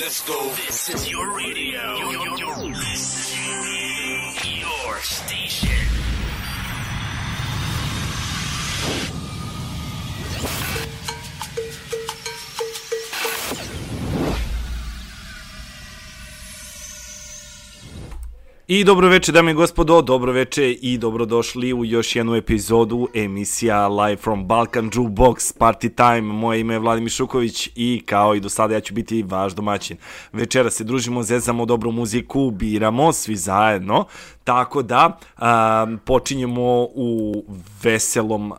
Let's go. This is your radio. Your, your, your station. I dobro veče, dame i gospodo, dobro veče i dobrodošli u još jednu epizodu emisija Live from Balkan Jukebox Party Time. Moje ime je Vladimir Šuković i kao i do sada ja ću biti vaš domaćin. Večera se družimo, zezamo dobru muziku, biramo svi zajedno, tako da um, počinjemo u veselom uh,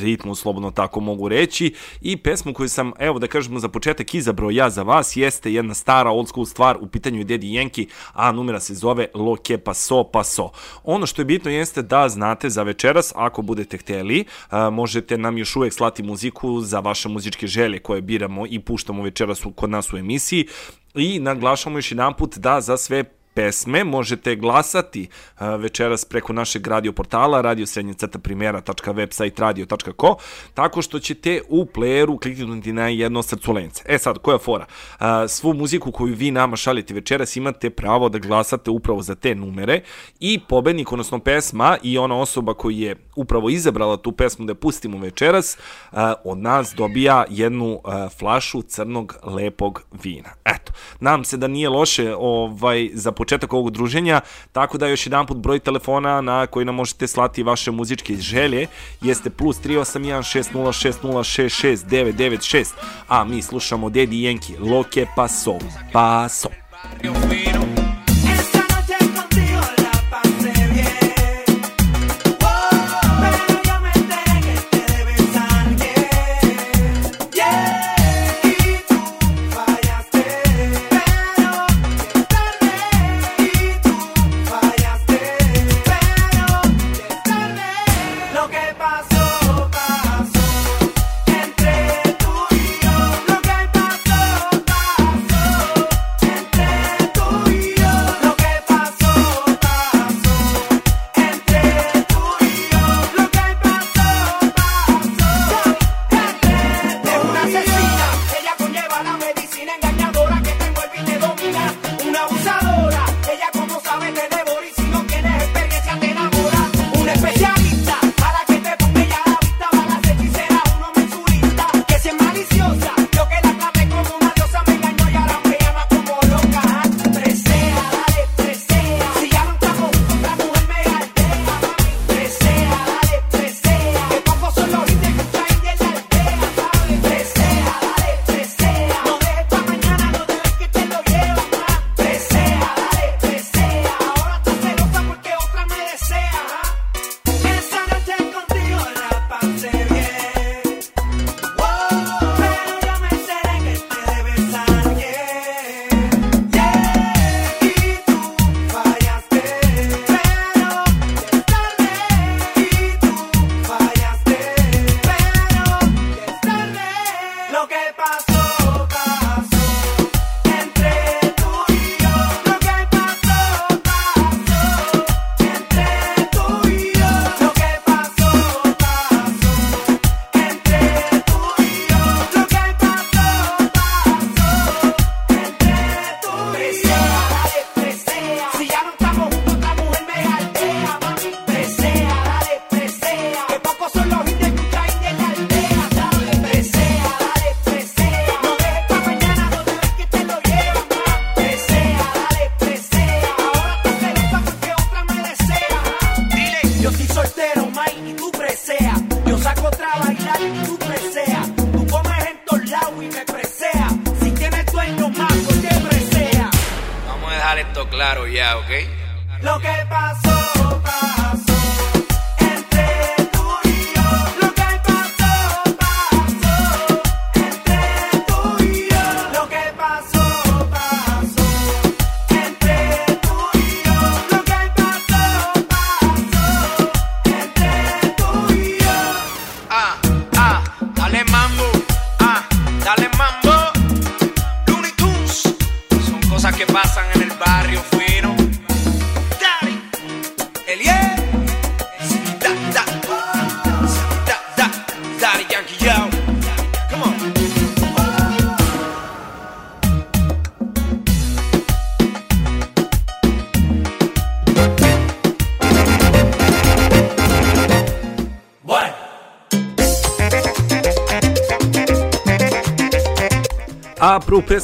ritmu, slobodno tako mogu reći. I pesmu koju sam, evo da kažemo za početak izabrao ja za vas, jeste jedna stara old school stvar, u pitanju je Yankee, a numera se zove Lo que paso paso. Ono što je bitno jeste da znate za večeras, ako budete hteli, uh, možete nam još uvek slati muziku za vaše muzičke želje koje biramo i puštamo večeras kod nas u emisiji. I naglašamo još jedan put da za sve pesme možete glasati uh, večeras preko našeg radio portala radiosrednjecrtaprimera.website radio.co tako što ćete u playeru kliknuti na jedno srculence. E sad, koja fora? Uh, svu muziku koju vi nama šaljete večeras imate pravo da glasate upravo za te numere i pobednik, odnosno pesma i ona osoba koji je upravo izabrala tu pesmu da pustimo večeras, uh, od nas dobija jednu flašu crnog lepog vina. Eto, nam se da nije loše ovaj, za početak ovog druženja, tako da još jedan put broj telefona na koji nam možete slati vaše muzičke želje jeste plus 381 6060 996, a mi slušamo Daddy Yankee, Loke Paso, Paso. Esta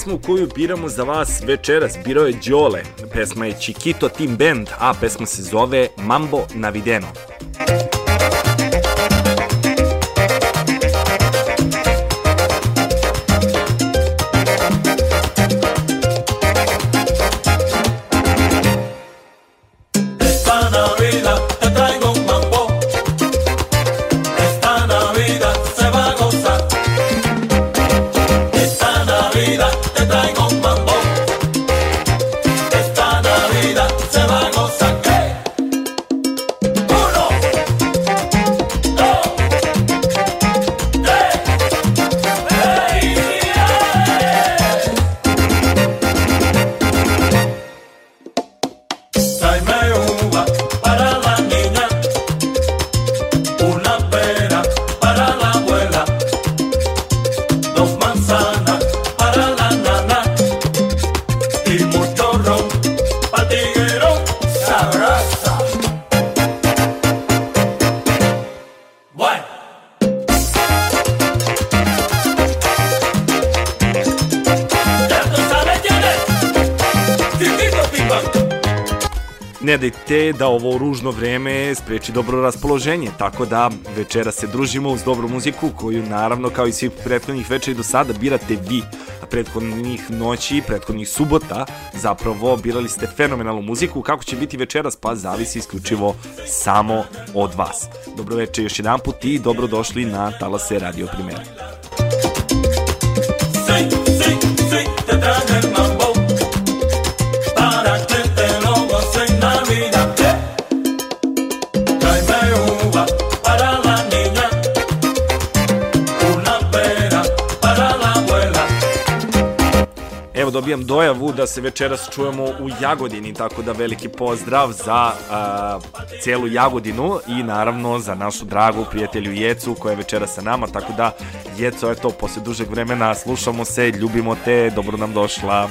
pesmu koju biramo za vas večeras birao je Đole. Pesma je Chiquito Team Band, a pesma se zove Mambo Navideno. Dobro raspoloženje, tako da večera se družimo uz dobru muziku koju naravno kao i svih prethodnih večeri do sada birate vi. A prethodnih noći, prethodnih subota zapravo birali ste fenomenalnu muziku. Kako će biti večeras? Pa zavisi isključivo samo od vas. Dobro večer još jedan put i dobrodošli na Talase Radio Primera. Sí, dobijam dojavu da se večeras čujemo u Jagodini, tako da veliki pozdrav za a, celu Jagodinu i naravno za našu dragu prijatelju Jecu koja je večeras sa nama, tako da Jeco, eto, posle dužeg vremena slušamo se, ljubimo te, dobro nam došla.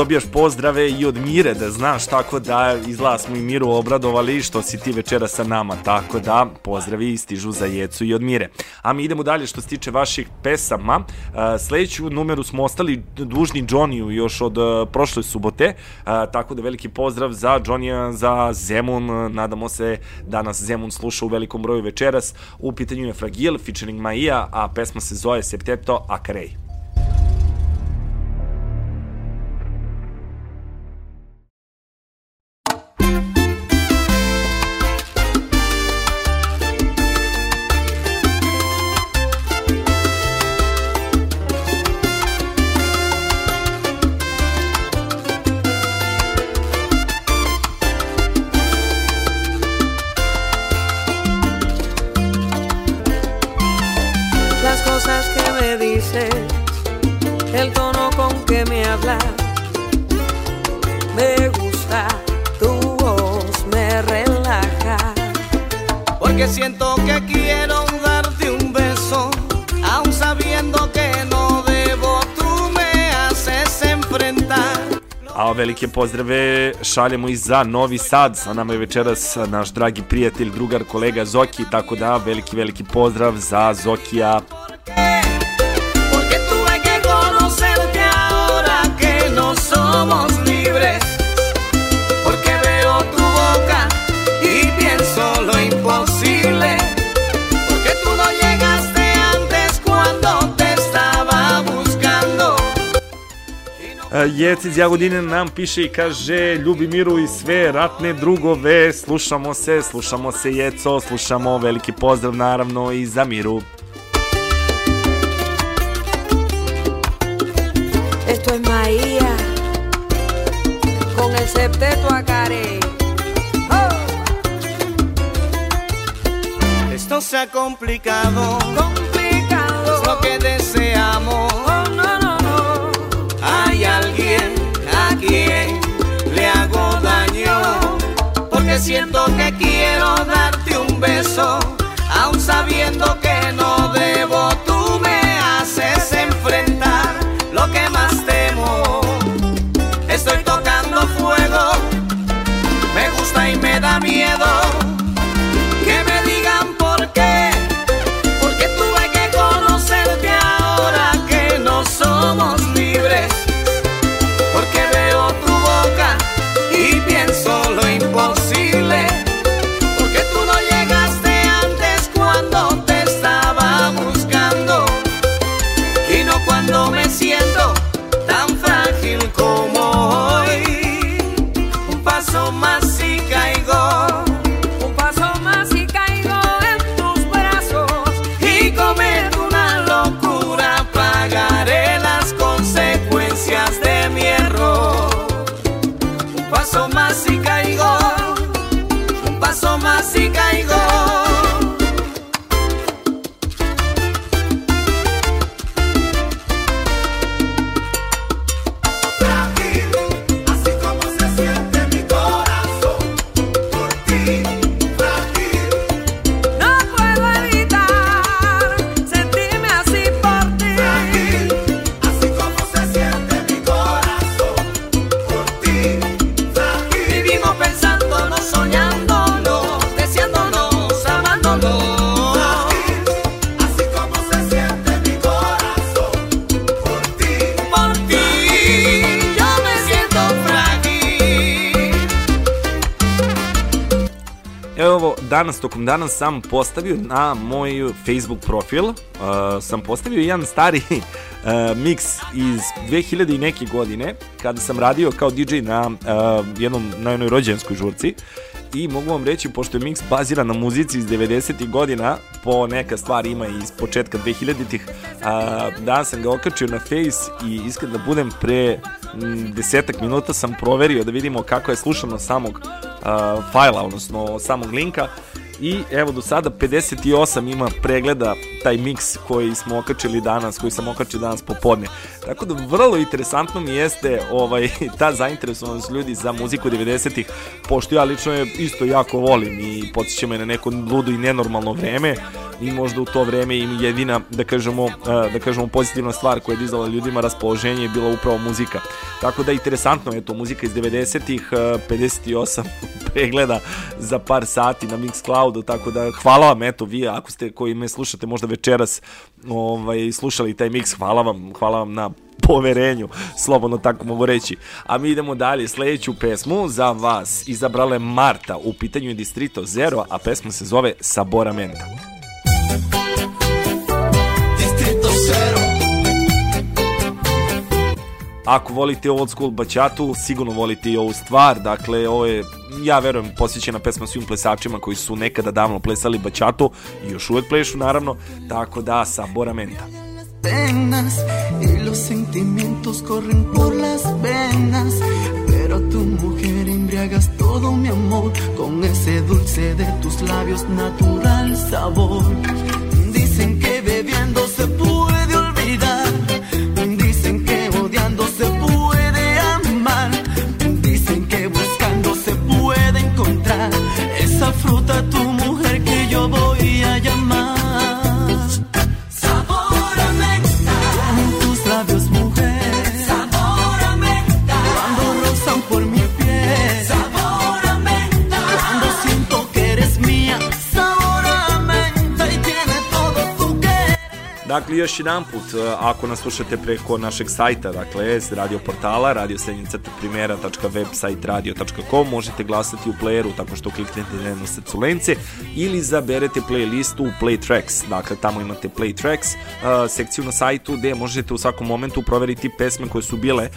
Dobijaš pozdrave i od Mire, da znaš, tako da izgleda smo i Miru obradovali što si ti večera sa nama, tako da pozdravi stižu za Jecu i od Mire. A mi idemo dalje što se tiče vaših pesama. E, Sledeću numeru smo ostali dužni Johnny-u još od e, prošle subote, e, tako da veliki pozdrav za Johnny-a, za Zemun, nadamo se da nas Zemun sluša u velikom broju večeras. U pitanju je Fragil, featuring Maija, a pesma se zove Septeto Akarej. A velike pozdrave šaljemo i za Novi Sad. Sa nama je večeras naš dragi prijatelj, drugar, kolega Zoki, tako da veliki, veliki pozdrav za Zokija. Jec iz Jagodine nam piše i kaže Ljubimiru i sve ratne drugove Slušamo se, slušamo se Jeco Slušamo veliki pozdrav naravno i za Miru Esto es Maía con el septeto a Carey. ¡Oh! Esto se ha complicado, Complicado. es lo que deseamos. Oh, no. Alguien a quien le hago daño, porque siento que quiero darte un beso, aun sabiendo que no debo. Tú me haces enfrentar lo que más temo. Estoy tocando fuego, me gusta y me da miedo. Danas, tokom dana sam postavio na moj Facebook profil, uh, sam postavio jedan stari uh, miks iz 2000 i neke godine, kada sam radio kao DJ na uh, jednom, na jednoj rođenskoj žurci i mogu vam reći, pošto je miks baziran na muzici iz 90. godina, po neka stvar ima iz početka 2000-ih, uh, danas sam ga okačio na Face i iskren da budem pre desetak minuta sam proverio da vidimo kako je slušano samog uh, fajla, odnosno samog linka i evo do sada 58 ima pregleda taj miks koji smo okačili danas, koji sam okačio danas popodne. Tako da vrlo interesantno mi jeste ovaj, ta zainteresovanost ljudi za muziku 90-ih, pošto ja lično je isto jako volim i podsjeća me na neko ludo i nenormalno vreme i možda u to vreme im jedina, da kažemo, uh, da kažemo pozitivna stvar koja je dizala ljudima raspoloženje je bila upravo muzika. Tako da interesantno je to muzika iz 90-ih, uh, 58 pregleda za par sati na Mixcloudu, tako da hvala vam, eto vi ako ste koji me slušate možda večeras ovaj, slušali taj mix, hvala vam, hvala vam na poverenju, slobodno tako mogu reći. A mi idemo dalje, sledeću pesmu za vas izabrala je Marta, u pitanju je Distrito Zero, a pesma se zove Saboramenta. Distrito cero. Ako volite old school bačatu, sigurno volite i ovu stvar. Dakle, ovo je, ja verujem, posvećena pesma svim plesačima koji su nekada davno plesali bačatu i još uvek plešu, naravno. Tako da, Saboramenta. penas y los sentimientos corren por las venas. Pero tu mujer embriagas todo mi amor con ese dulce de tus labios natural sabor. Dicen que bebiendo se puede Dakle, još jedan put, ako nas slušate preko našeg sajta, dakle, s radio portala, radiosrednjicrtaprimera.website.radio.com, možete glasati u playeru tako što kliknete na jednu srculence ili zaberete playlistu u Play Tracks. Dakle, tamo imate Play Tracks, uh, sekciju na sajtu gde možete u svakom momentu proveriti pesme koje su bile uh,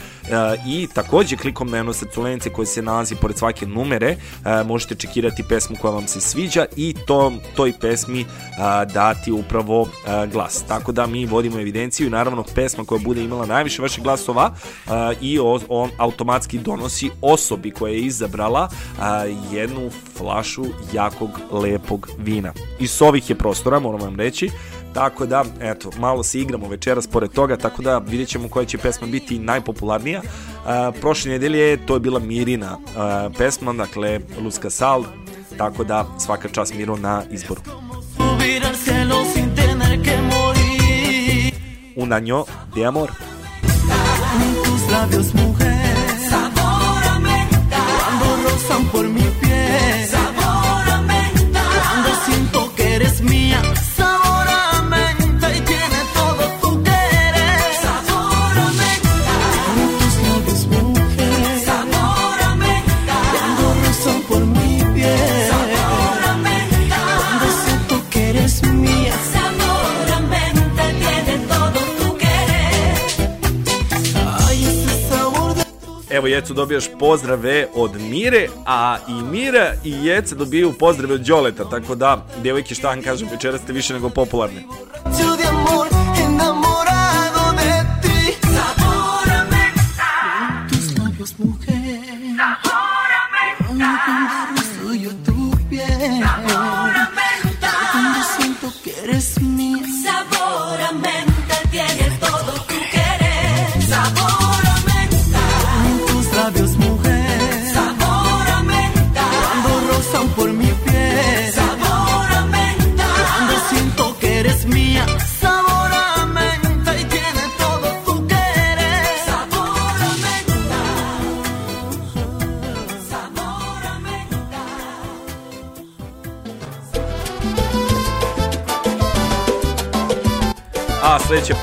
i takođe klikom na jedno srculence koje se nalazi pored svake numere, možete čekirati pesmu koja vam se sviđa i to, toj pesmi dati upravo glas. Tako da mi vodimo evidenciju i naravno pesma koja bude imala najviše vaših glasova uh, i o, on automatski donosi osobi koja je izabrala uh, jednu flašu jakog, lepog vina. Iz ovih je prostora, moram vam reći, Tako da, eto, malo se igramo večeras pored toga, tako da vidjet ćemo koja će pesma biti najpopularnija. Uh, prošle nedelje to je bila Mirina uh, pesma, dakle, Luska Sal, tako da svaka čast Miro na izboru. Subir al cielo sin tener que morir. Un año de amor. Por Evo, Jecu, dobijaš pozdrave od Mire, a i Mira i Jece dobijaju pozdrave od Đoleta, tako da, djevojke, šta vam kažem, večera ste više nego popularne.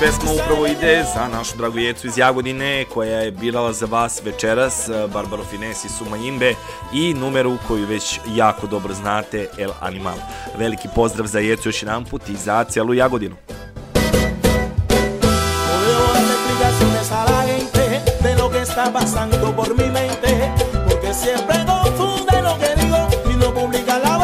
Pesma upravo ide za našu dragu Jecu iz Jagodine, koja je birala za vas večeras Barbaro Finesi Suma Imbe i numeru koju već jako dobro znate, El Animal. Veliki pozdrav za Jecu još jedan put i za celu Jagodinu. Pasando por mi mente, porque siempre confunde lo que digo y no publica la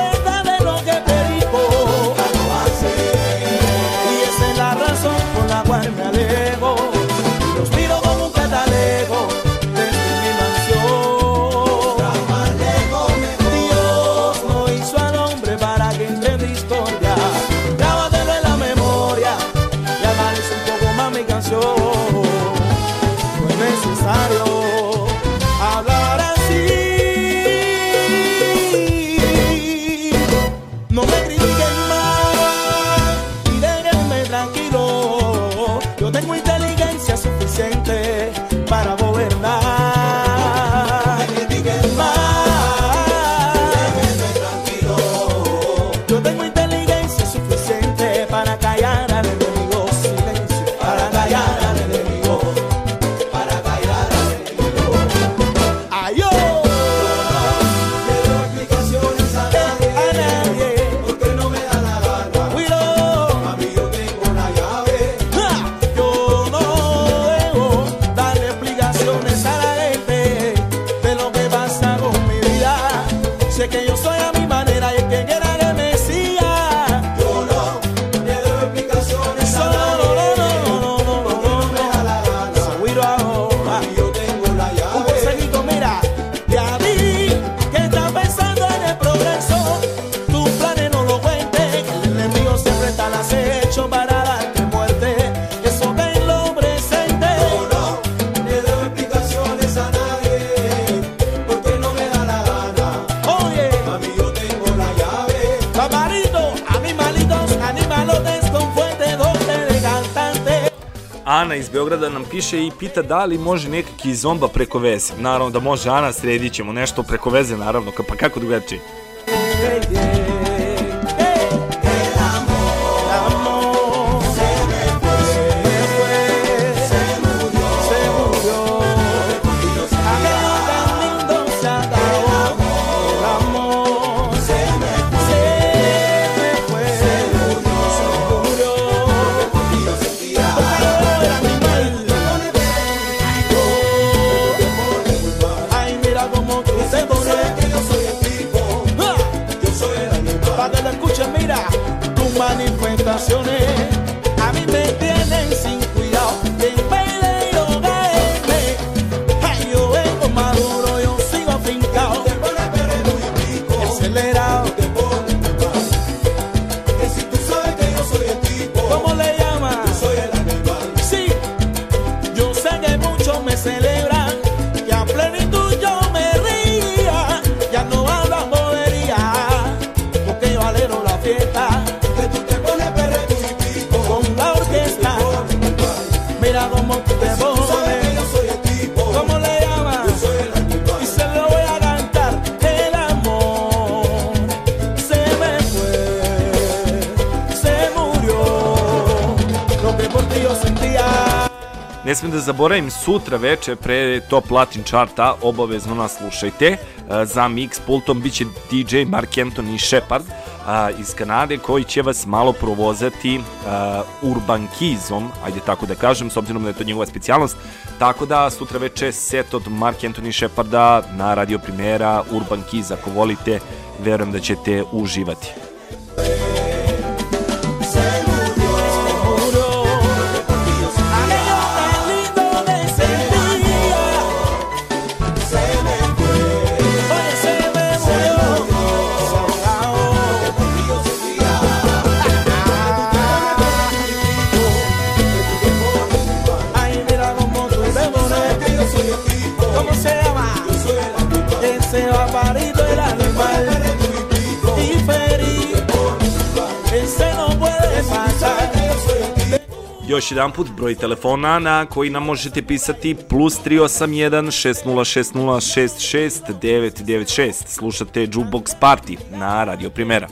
nam piše i pita da li može nekaki zomba preko veze. Naravno da može Ana, sredit ćemo nešto preko veze, naravno, pa kako drugačije? Ne smem da zaboravim, sutra veče pre Top Latin charta obavezno nas slušajte. E, Za mix pultom biće DJ Mark Anthony Shepard a, iz Kanade koji će vas malo provozati a, urban kizom, ajde tako da kažem, s obzirom da je to njegova specijalnost. Tako da sutra veče set od Mark Anthony Sheparda na Radio Primera Urban Kiz. Ako volite, verujem da ćete uživati. Još jedan put broj telefona na koji nam možete pisati plus 381 6060 66 Slušate Jukebox Party na Radio Primera.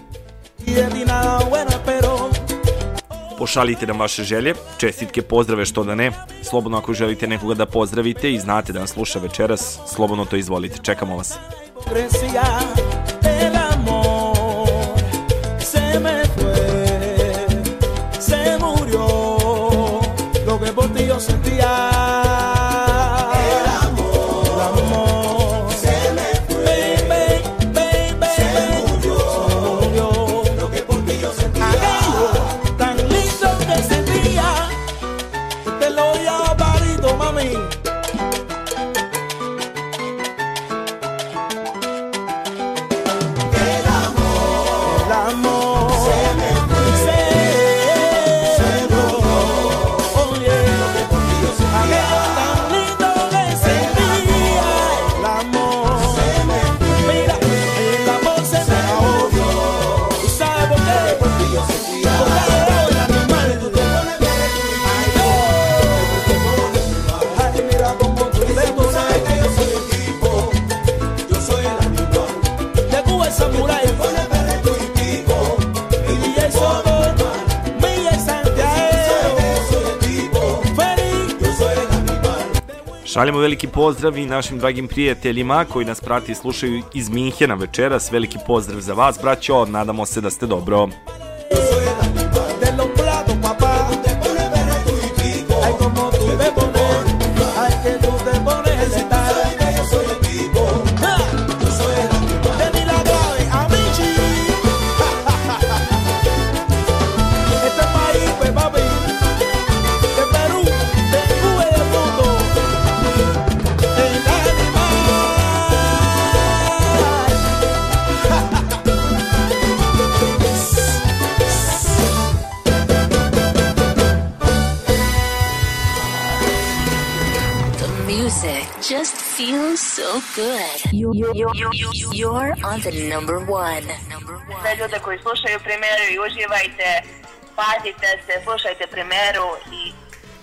Pošaljite nam vaše želje, čestitke, pozdrave, što da ne. Slobodno ako želite nekoga da pozdravite i znate da nas sluša večeras, slobodno to izvolite. Čekamo vas. hipocresía, Seven. Šaljemo veliki pozdrav i našim dragim prijateljima koji nas prati i slušaju iz Minhena večeras. Veliki pozdrav za vas, braćo. Nadamo se da ste dobro. You, you, you, you, you, you're on the number one. Sve ljude koji slušaju primeru i uživajte, pazite se, slušajte primeru i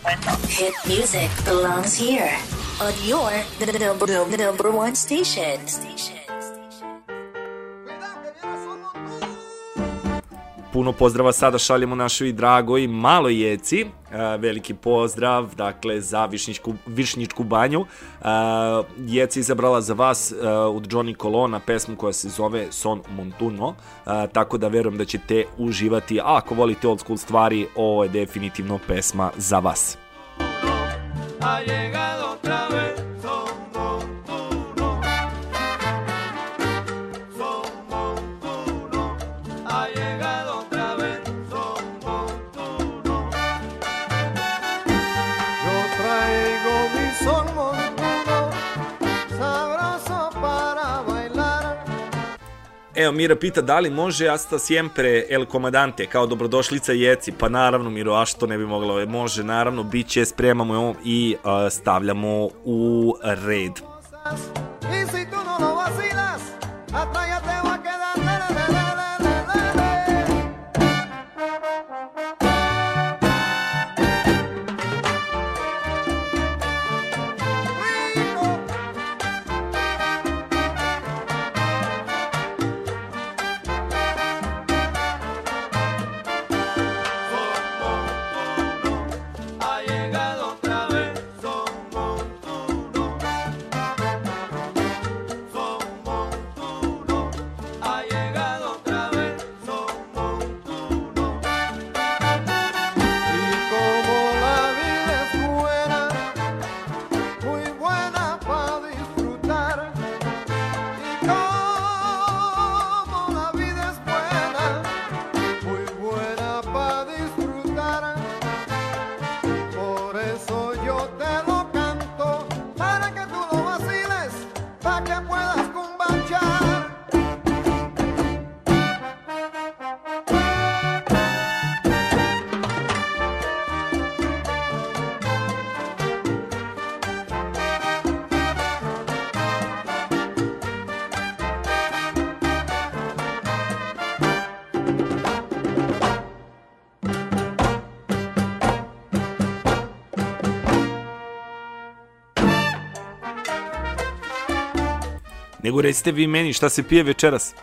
to je to. Hit music belongs here on your number, number one station. Puno pozdrava sada šaljemo našoj dragoj maloj jeci. E, veliki pozdrav, dakle, za Višnjičku, Višnjičku banju. E, Jeci izabrala za vas e, od Johnny Colona pesmu koja se zove Son Montuno, tako da verujem da ćete uživati. A ako volite old school stvari, ovo je definitivno pesma za vas. Ha llegado otra vez, Evo, Mira pita da li može Asta Siempre El Comandante kao dobrodošlica Jeci. Pa naravno, Miro, a što ne bi mogla? E, može, naravno, bit će, spremamo i uh, stavljamo u red. nego recite vi meni šta se pije večeras.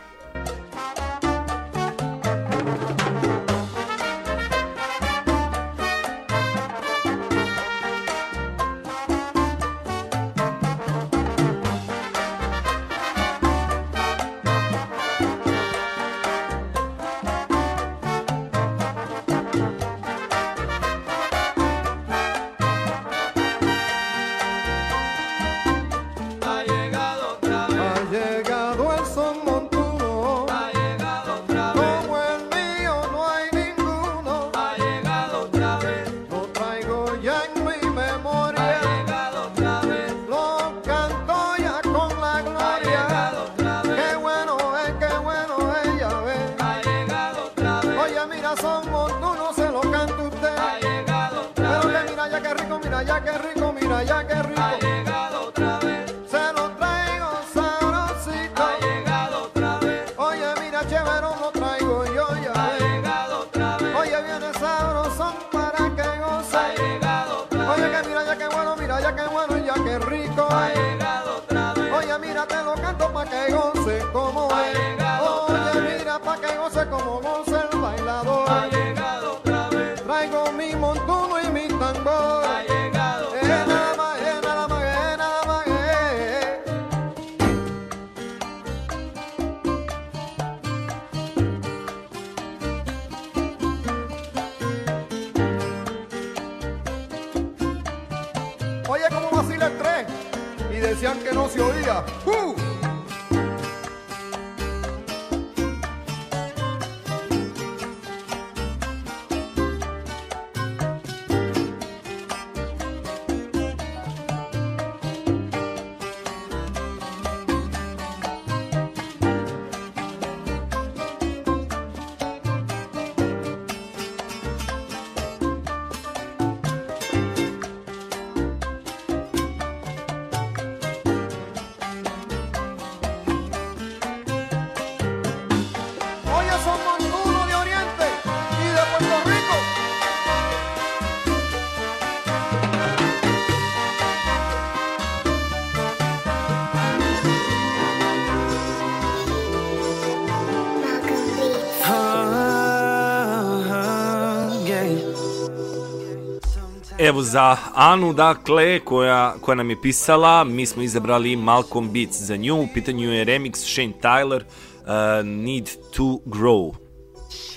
Evo za Anu, dakle, koja, koja nam je pisala, mi smo izabrali Malcolm Beats za nju, u pitanju je remix Shane Tyler, uh, Need to Grow.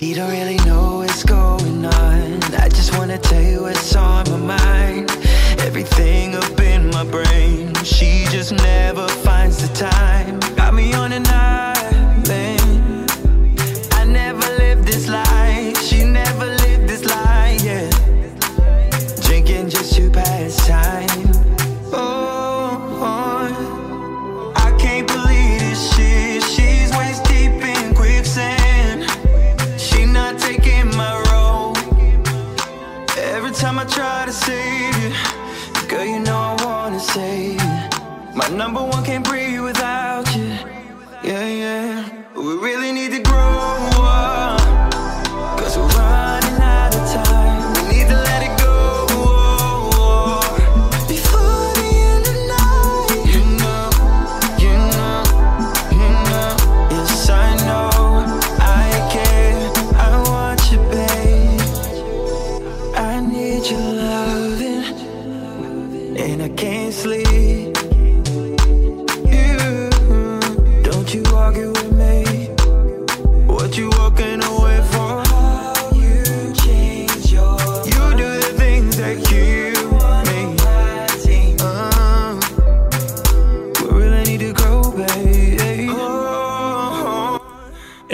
You don't really know what's going on. I just wanna tell you what's on my mind. Everything up in my brain. She just never finds the time. Got me on a night time.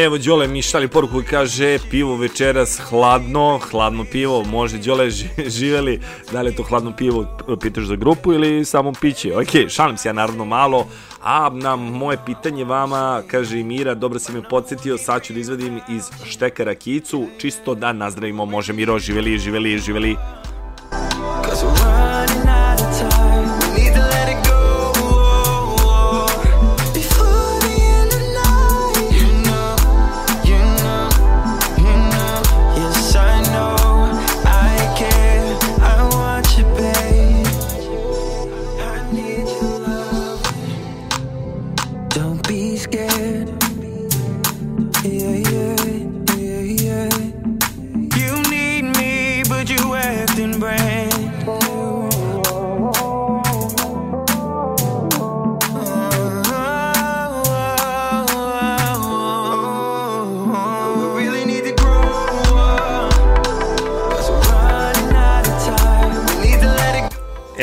Evo, Đole mi šalje poruku i kaže pivo večeras hladno, hladno pivo, može Đole ži- živeli, da li je to hladno pivo, pitaš za grupu ili samo piće? Ok, šalim se ja naravno malo, a na moje pitanje vama, kaže Mira, dobro si me podsjetio, sad ću da izvadim iz štekara kicu, čisto da nazdravimo, može Miro, živeli, živeli, živeli.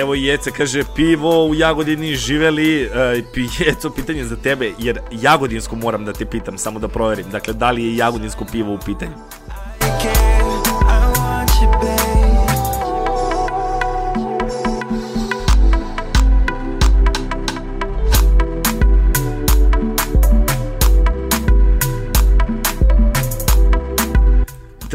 Evo Jeca kaže pivo u Jagodini živeli, e, Jeco pitanje za tebe, jer Jagodinsko moram da te pitam, samo da proverim. Dakle, da li je Jagodinsko pivo u pitanju?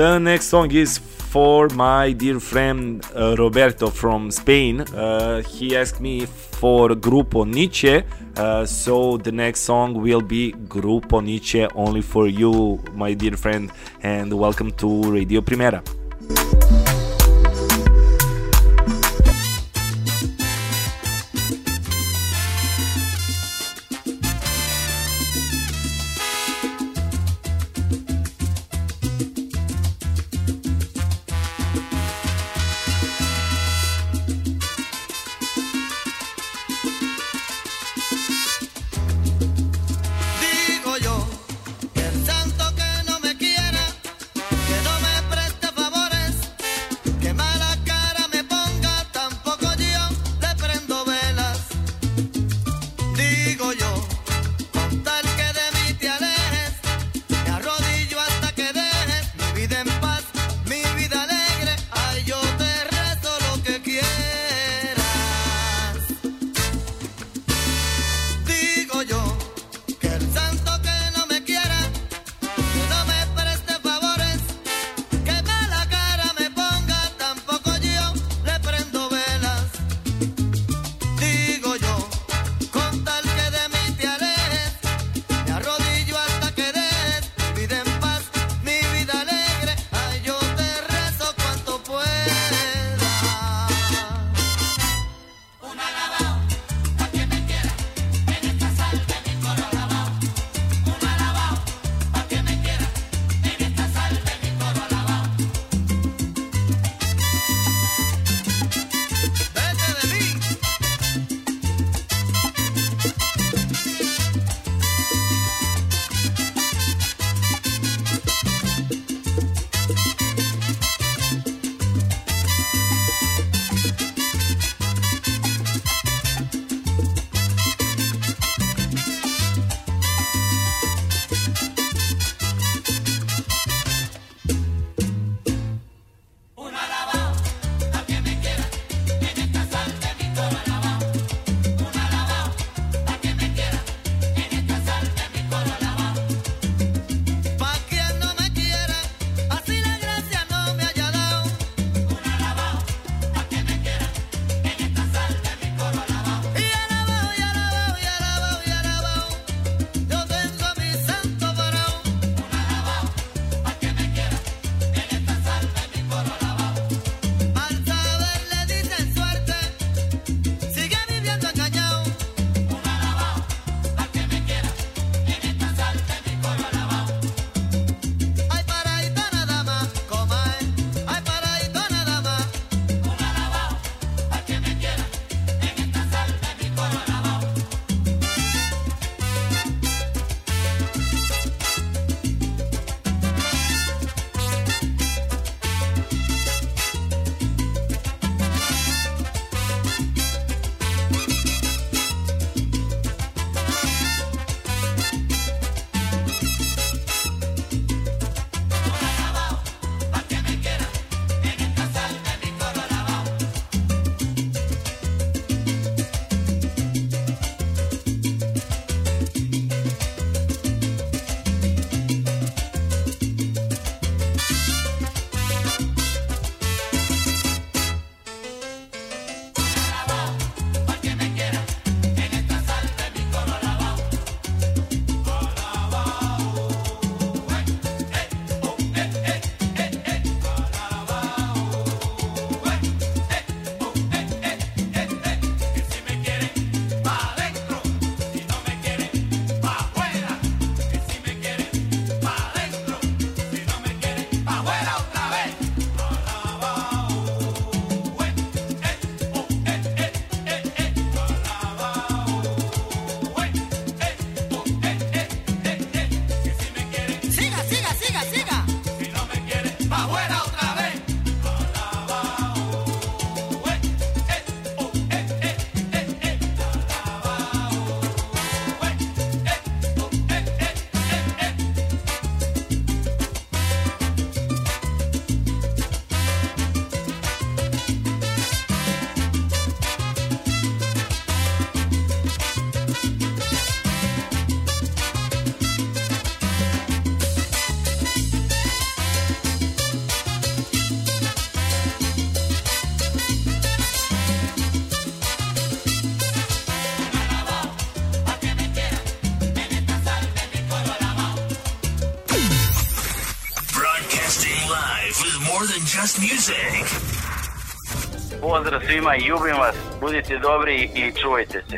The next song is for my dear friend uh, Roberto from Spain. Uh, he asked me for Grupo Nietzsche, uh, so the next song will be Grupo Nietzsche only for you, my dear friend, and welcome to Radio Primera. More than just music. Pozdrav svima, ljubim vas, budite dobri i čuvajte se.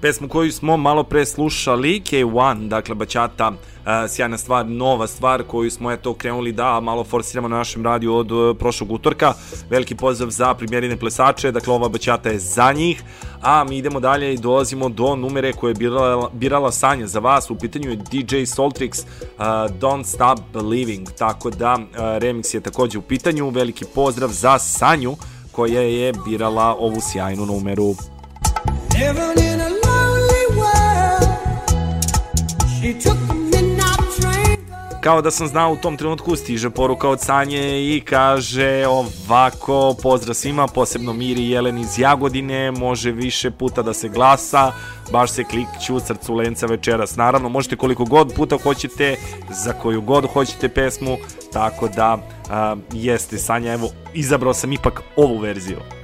pesmu koju smo malo pre slušali, K1, dakle Bačata, uh, sjajna stvar, nova stvar koju smo eto krenuli da malo forsiramo na našem radiju od uh, prošlog utorka. Veliki pozdrav za primjerine plesače, dakle ova Bačata je za njih, a mi idemo dalje i dolazimo do numere koje je birala, birala Sanja za vas, u pitanju je DJ Soltrix, uh, Don't Stop Believing, tako da uh, remix je takođe u pitanju, veliki pozdrav za Sanju koja je birala ovu sjajnu numeru. Living in a lonely world. She took. Kao da sam znao u tom trenutku stiže poruka od Sanje i kaže ovako, pozdrav svima, posebno Miri i Jelen iz Jagodine, može više puta da se glasa, baš se klikću srcu lenca večeras. Naravno, možete koliko god puta hoćete, za koju god hoćete pesmu, tako da a, jeste Sanja, evo, izabrao sam ipak ovu verziju.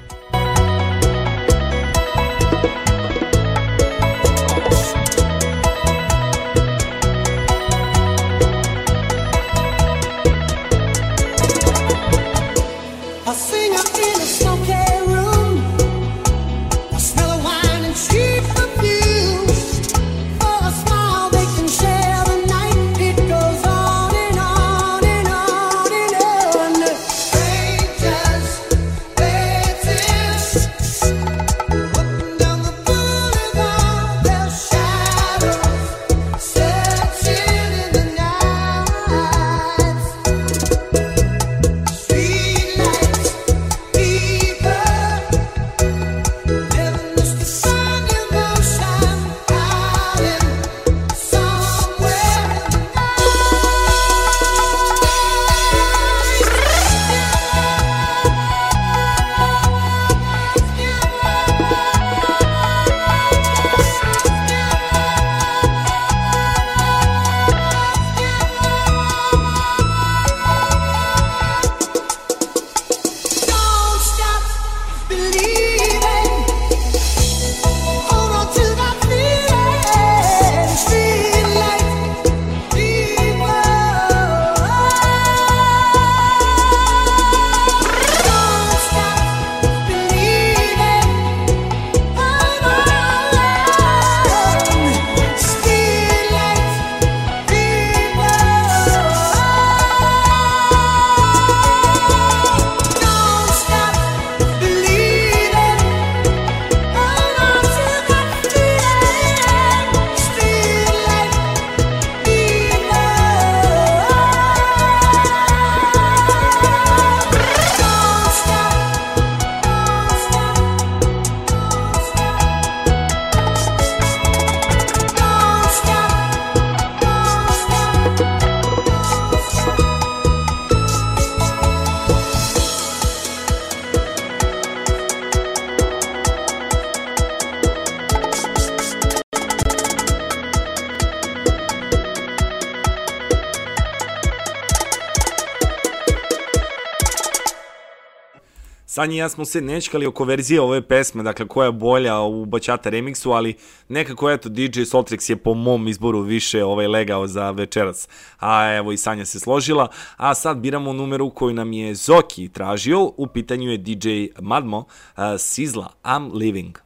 Sanja i ja smo se nečkali oko verzije ove pesme, dakle koja je bolja u Bačata remiksu, ali nekako eto DJ Soltrix je po mom izboru više ovaj legao za večeras. A evo i Sanja se složila, a sad biramo numeru koju nam je Zoki tražio, u pitanju je DJ Madmo, uh, Sizla, I'm Living.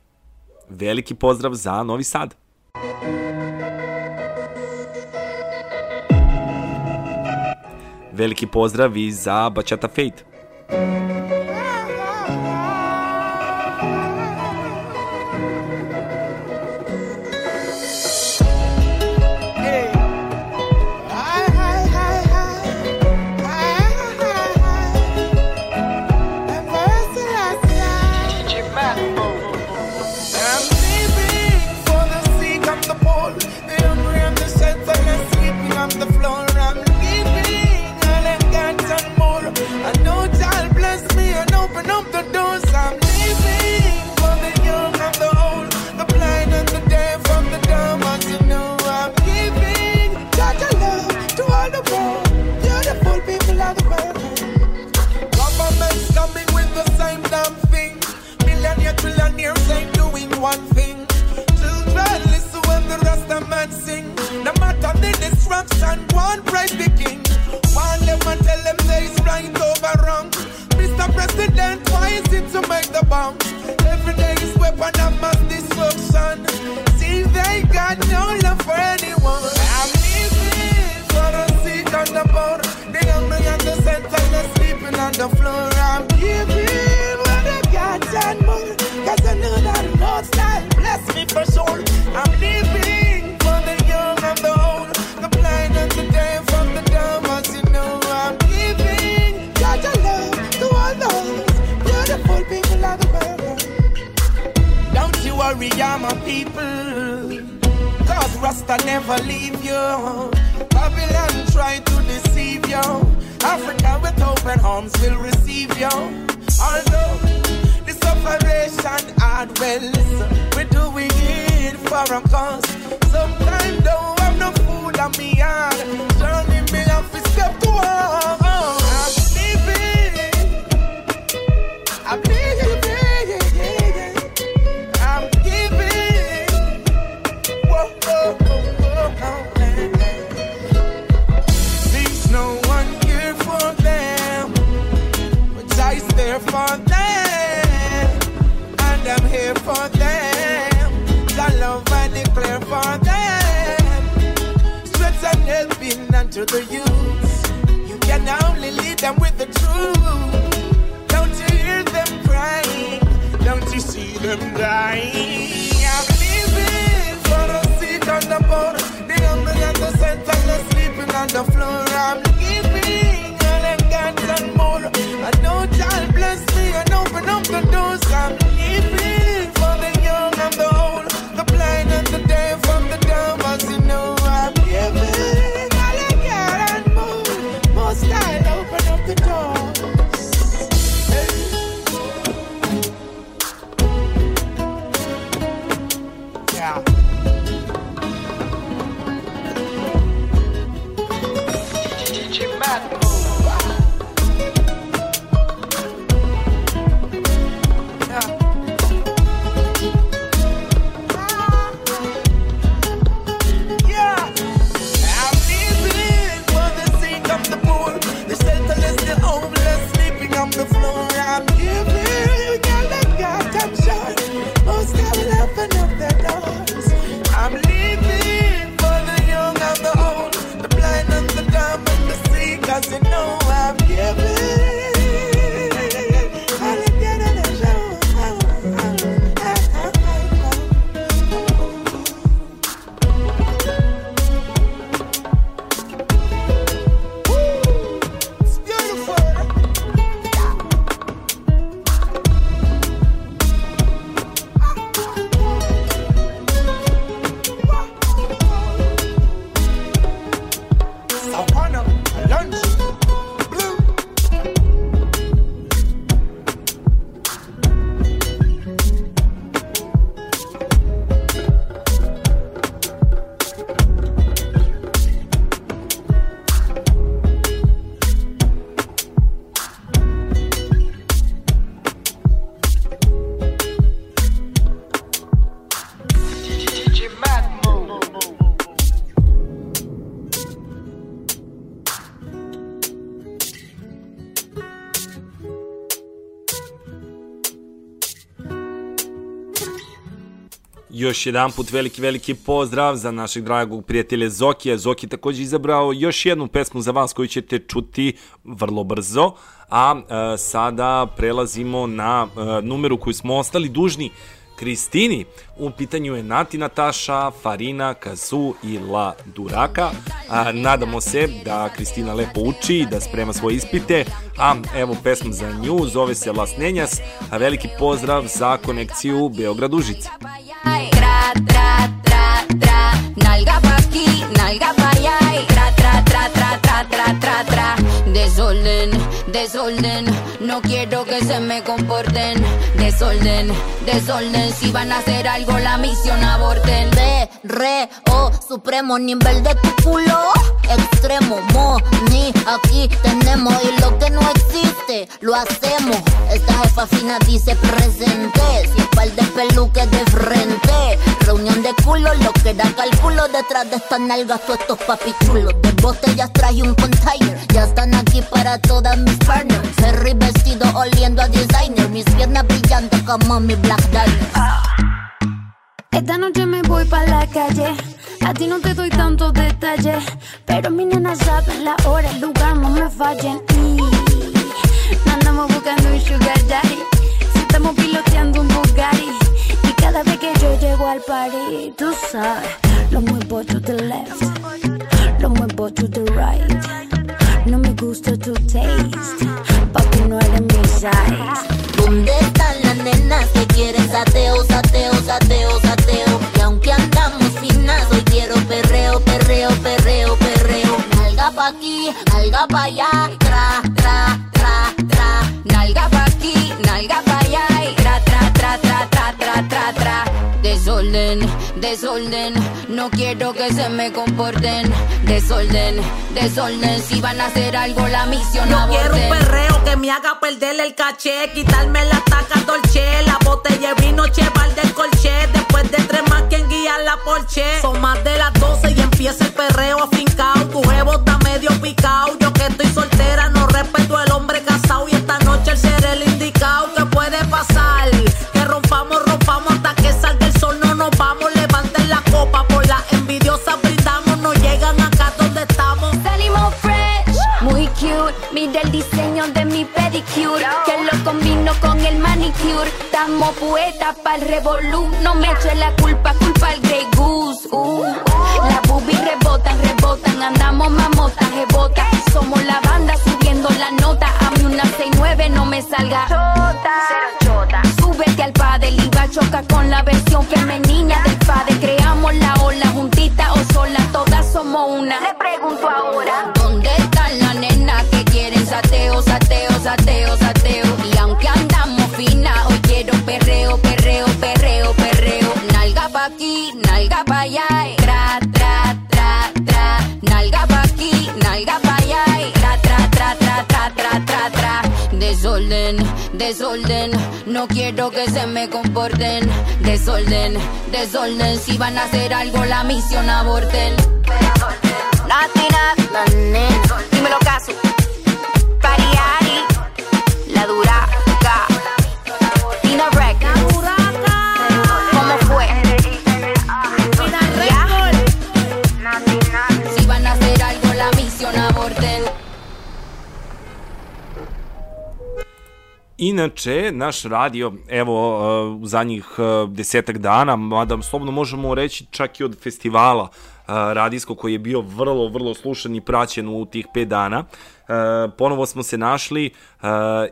Veliki pozdrav za Novi Sad. Veliki pozdrav i za Bačata Fate. box and one praise the king. One them and tell them there is right over wrong. Mr. President, why is it to make the bombs? Every day is weapon of mass destruction. See, they got no love. People. Cause Rasta never leave you. Babylon try to deceive you. Africa with open arms will receive you. Although the separation hard well, we're doing it for a cause. Sometimes don't have no food on me yard. Surely me have to step to unto the youth. You can only lead them with the truth. Don't you hear them crying? Don't you see them dying? I'm living for a seat on the board. The hungry and the center, they're sleeping on the floor. Još jedan put veliki, veliki pozdrav za našeg dragog prijatelja Zokija. Zoki takođe izabrao još jednu pesmu za vas koju ćete čuti vrlo brzo. A e, sada prelazimo na e, numeru koju smo ostali dužni Kristini. U pitanju je Nati Nataša, Farina, Kazu i La Duraka. A, nadamo se da Kristina lepo uči i da sprema svoje ispite. A evo pesma za nju, zove se Las Nenjas. A veliki pozdrav za konekciju Beograd-Užice. Tra, tra, tra, tra, nalga pa aquí, nalga pa allá, tra, tra, tra, tra, tra, tra, tra, tra. Desorden, desorden, no quiero que se me comporten. Desorden, desorden, si van a hacer algo la misión aborten. Re, re, oh, supremo nivel de tu culo. Extremo, mo, ni, aquí tenemos. Y lo que no existe, lo hacemos. Esta jefa fina dice presente. Si par de peluques de frente. Reunión de culo, lo que da cálculo. Detrás de estas nalgas, todos estos papichulos. De botellas traje un container. Ya están aquí para todas mis partners. Ferry vestido oliendo a designer. Mis piernas brillando como mi Black Diamond. Esta noche me voy pa' la calle. A ti no te doy tantos detalles, pero mi nena saben la hora, el lugar, no me fallen. Y andamos buscando un sugar daddy, si estamos piloteando un Bugatti. Y cada vez que yo llego al party, tú sabes, lo muevo to the left, lo muevo to the right. No me gusta tu taste, papi no eres mi size. ¿Dónde están las nenas que quieren sateo, sateo, sateo, sateo? Y aunque andamos finas, hoy quiero perreo, perreo, perreo, perreo. Nalga pa' aquí, nalga pa' allá, tra, Desorden, desorden. No quiero que se me comporten. Desorden, desorden. Si van a hacer algo, la misión Yo quiero un perreo que me haga perder el caché, quitarme la taca dolce, la botella de vino cheval del colché, después de tres más quien guía la porche. Son más de las 12 y empieza el perreo afincao, tu jevo está medio picao, yo que estoy soltera no respeto al hombre casado y esta noche el ser cute. Mira el diseño de mi pedicure, que lo combino con el manicure. Estamos poetas pa'l revolú. No me eche la culpa, culpa al Grey Goose. Uh. Las boobies rebotan, rebotan, andamos mamotas, rebota. Somos la banda subiendo la nota. A mí una 69 no me salga. Chota. Súbete al padre, iba choca con la versión femenina del padre. Creamos la ola juntita o sola, todas somos una. Le pregunto ahora, ¿dónde están las Desorden, desorden. No quiero que se me comporten. Desorden, desorden. Si van a hacer algo, la misión aborten. La nena. Dímelo caso. Pariari, la duraca. Inače, naš radio, evo, uh, u zadnjih uh, desetak dana, mada slobno možemo reći čak i od festivala uh, radijskog koji je bio vrlo, vrlo slušan i praćen u tih pet dana, ponovo smo se našli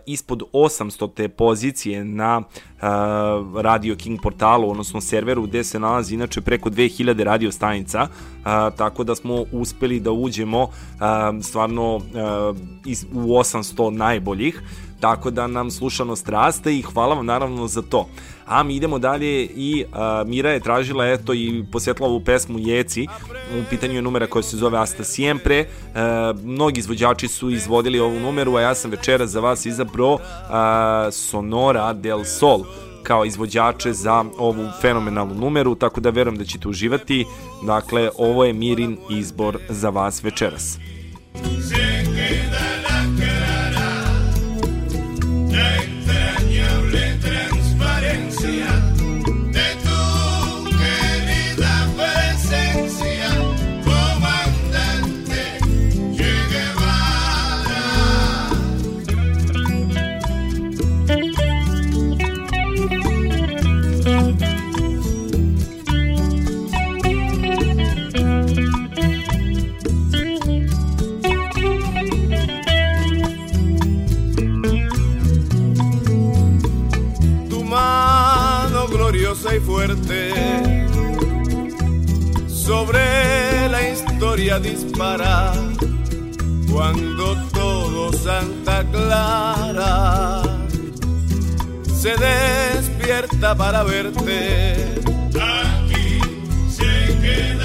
ispod 800 te pozicije na Radio King portalu, odnosno serveru gde se nalazi inače preko 2000 radio stanica, tako da smo uspeli da uđemo stvarno u 800 najboljih, tako da nam slušanost raste i hvala vam naravno za to. A mi idemo dalje i uh, Mira je tražila eto i posjetila ovu pesmu Jeci, u pitanju je numera koja se zove Asta Siempre, uh, mnogi izvođači su izvodili ovu numeru, a ja sam večeras za vas izabrao uh, Sonora del Sol kao izvođače za ovu fenomenalnu numeru, tako da verujem da ćete uživati. Dakle, ovo je Mirin izbor za vas večeras. Hey. Y fuerte sobre la historia dispara cuando todo Santa Clara se despierta para verte. Aquí se queda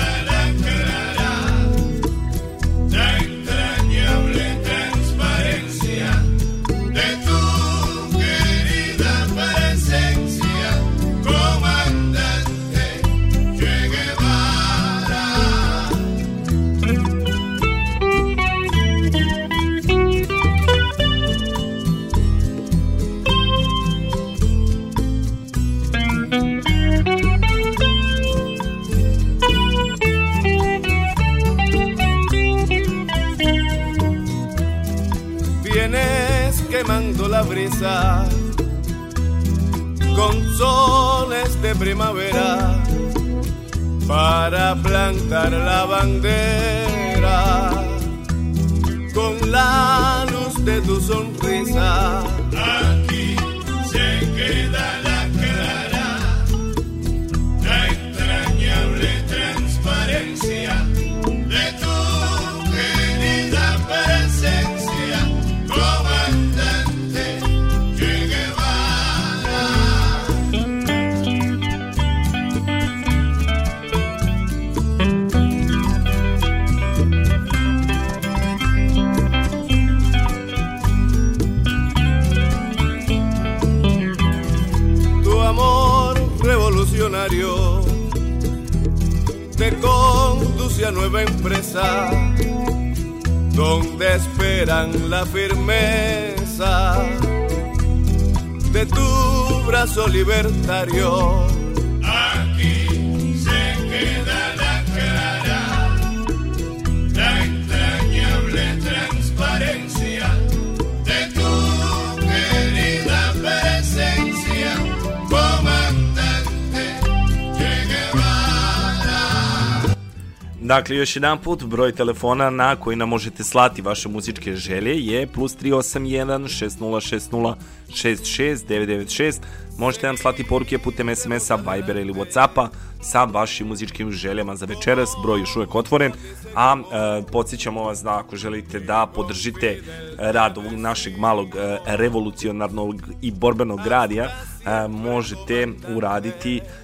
još jedan put, broj telefona na koji nam možete slati vaše muzičke želje je plus 381 6060 66 Možete nam slati poruke putem SMS-a, Vibera ili Whatsappa sa vašim muzičkim željama za večeras. Broj još uvek otvoren, a e, podsjećamo vas da ako želite da podržite rad ovog našeg malog e, revolucionarnog i borbenog radija, e, možete uraditi e,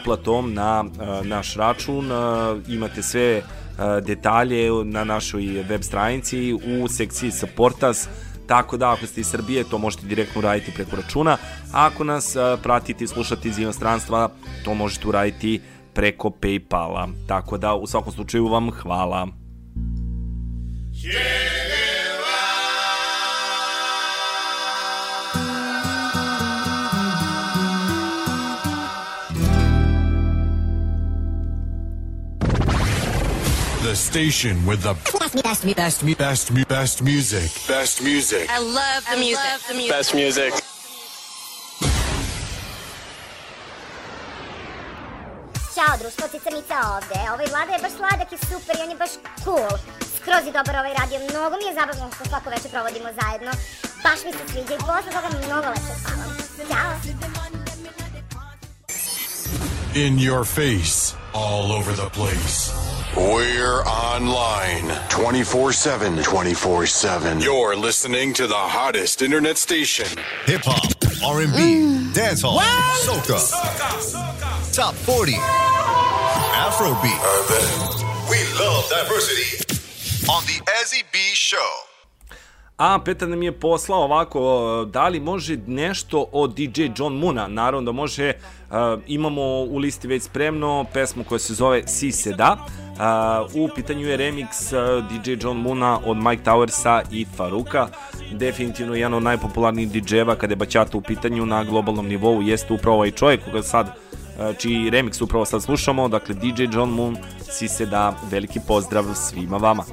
uplatom na e, naš račun. E, imate sve e, detalje na našoj web stranici u sekciji Supportas tako da ako ste iz Srbije to možete direktno uraditi preko računa, a ako nas pratite i slušate iz inostranstva to možete uraditi preko Paypala. Tako da u svakom slučaju vam hvala. The station with the best, best, best, best, best, best music. Best music. I love the music. Best music. Ćao društvo, Cica Mica ovde. Ovaj Vlada je baš sladak i super i on je baš cool. Skroz je dobar ovaj radio, mnogo mi je zabavno što svako večer provodimo zajedno. Baš mi se sviđa i posle toga mnogo lepše spavam. Ćao! In your face. All over the place. We're online 24 7. 24 7. You're listening to the hottest internet station. Hip hop, R&B, mm. dancehall, soca, top 40, Afrobeat. Uh, we love diversity on the Ezzy B Show. A Petar nam je poslao ovako, da li može nešto od DJ John Moona? Naravno da može, uh, imamo u listi već spremno pesmu koja se zove Si se da. Uh, u pitanju je remix uh, DJ John Moona od Mike Towersa i Faruka. Definitivno jedan od najpopularnijih DJ-eva kada je bačata u pitanju na globalnom nivou jeste upravo ovaj čovjek koga sad čiji remix upravo sad slušamo, dakle DJ John Moon, si se da, veliki pozdrav svima vama.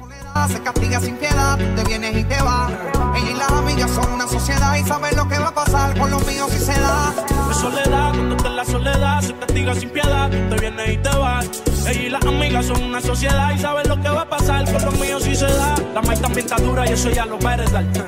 se castiga sin piedad, te vienes y te vas. Ella y las amigas son una sociedad y saben lo que va a pasar con los míos si se da. Soledad, en la soledad, se castiga sin piedad, te vienes y te vas. Ella y las amigas son una sociedad y saben lo que va a pasar con los míos si se da. La maíz también está dura y eso ya lo va a.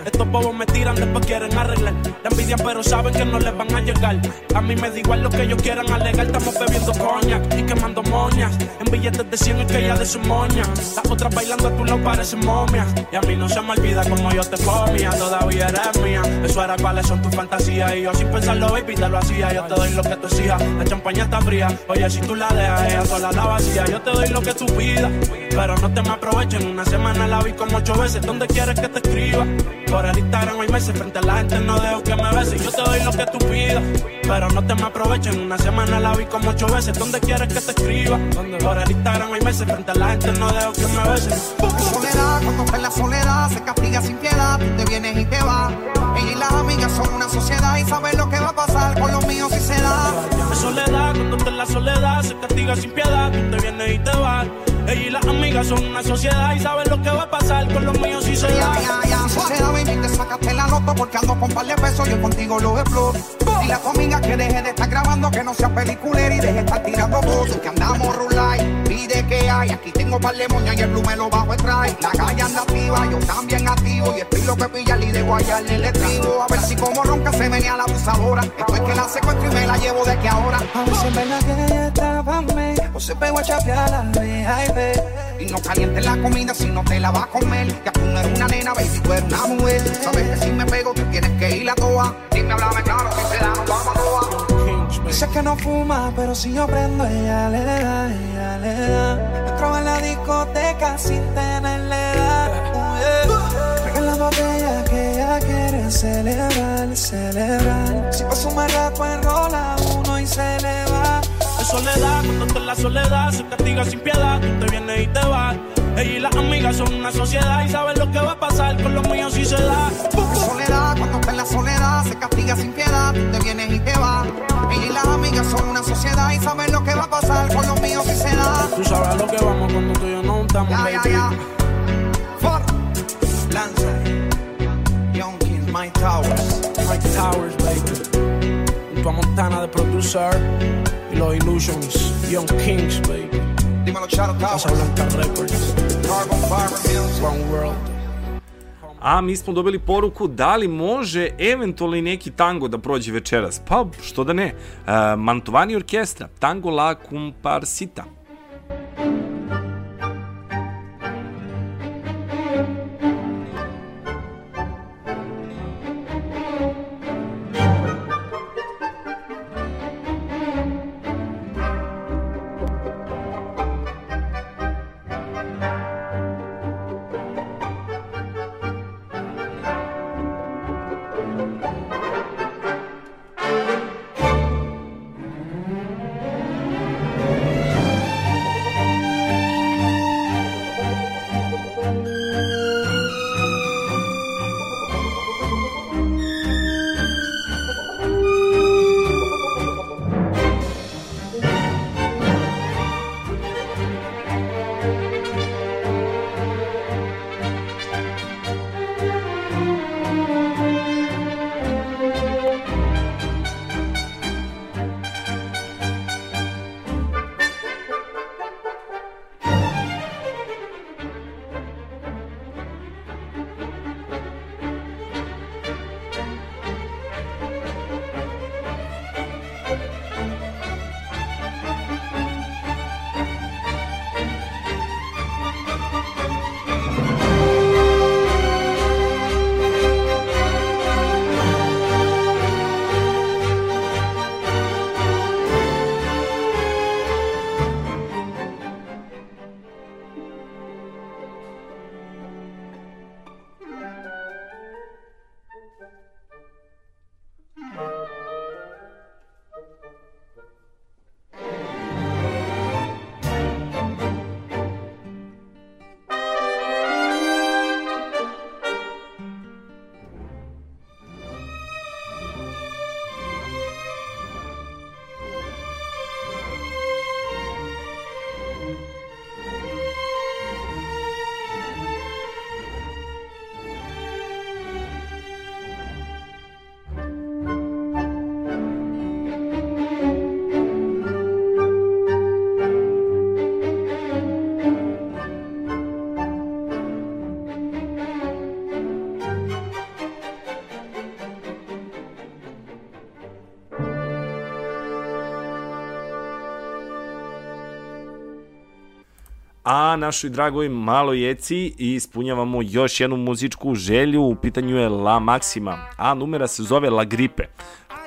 Estos bobos me tiran, después quieren arreglar. La envidia, pero saben que no les van a llegar. A mí me da igual lo que ellos quieran alegar. Estamos bebiendo coña y quemando moñas. En billetes de 100 es que ella de su moña. Las otras bailando a tu lado parecen momias. Y a mí no se me olvida como yo te comía. Todavía eres mía. Eso era cuáles son tus fantasías. Y yo sin pensarlo, baby, te lo hacía. Yo te doy lo que tú exijas. La champaña está fría. Oye, si tú la dejas, ella sola la vacía. Yo te doy lo que tú pidas. Pero no te me aproveches. En una semana la vi como ocho veces. ¿Dónde quieres que te escriba? Por el Instagram hay meses. Frente a la gente no dejo que me beses. Yo te doy lo que tú pidas. Pero no te me aproveches. En una semana la vi como ocho veces. ¿Dónde quieres que te escriba? Por el Instagram hay meses. Frente a la gente no dejo que me beses. Soledad, cuando en la soledad, se castiga sin piedad, tú te vienes y te vas. Ella y las amigas son una sociedad y saben lo que va a pasar con los míos si se da. De soledad, cuando está en la soledad, se castiga sin piedad, tú te vienes y te vas. Ella y las amigas son una sociedad y saben lo que va a pasar con los míos si se da. Ya, ya, ya, sociedad, baby, te saca ganaste la loto porque ando con par de pesos, yo contigo lo exploro. Dile a tu amiga que deje de estar grabando, que no sea peliculera y deje de estar tirando fotos. Que andamos rulay, pide que hay. Aquí tengo par de moñas y el blue me lo bajo el try. La calle anda activa, yo también activo. Y estoy lo que pilla y de guayarle el estribo. A ver si como ronca se venía la abusadora. Esto es que la secuestro y me la llevo de que ahora. A ver si es verdad que ella estaba me O se pegó a chapear la baby Y no calientes la comida si no te la vas a comer. Ya tú no eres una nena, baby, tú eres una mujer. Sabes que si me pego, tú tienes que ir a toa. Dime, háblame claro, si se da, nos vamos a toa. Dice que no fuma, pero si yo prendo, ella le da, ella le da. Entro en la discoteca sin tenerle edad. Oh, yeah. Traigan la botella que ella quiere celebrar, celebrar. Si pasa un rato, enrola uno y se le va. Soledad, cuando está en la soledad, se castiga sin piedad, tú te vienes y te vas. Ella y las amigas son una sociedad y saben lo que va a pasar con los míos si se da. Soledad, cuando en la soledad, se castiga sin piedad, tú te vienes y te vas. Ella y las amigas son una sociedad y saben lo que va a pasar con los míos si se da. Tú sabes lo que vamos cuando tú y yo no estamos, Ya, ya, ya. For Lanza, Young Kings, Mike Towers. Mike Towers, baby. Junto a Montana de producer y los Illusions, Young Kings, baby. Dímelo. Casa Blanca Records. One World. A mi smo dobili poruku da li može eventualno neki tango da prođe večeras. Pa, što da ne. E, Mantovani orkestra, Tango la Comparsita. Našoj dragoj maloj Jeci ispunjavamo još jednu muzičku želju, u pitanju je La Maxima, a numera se zove La Gripe.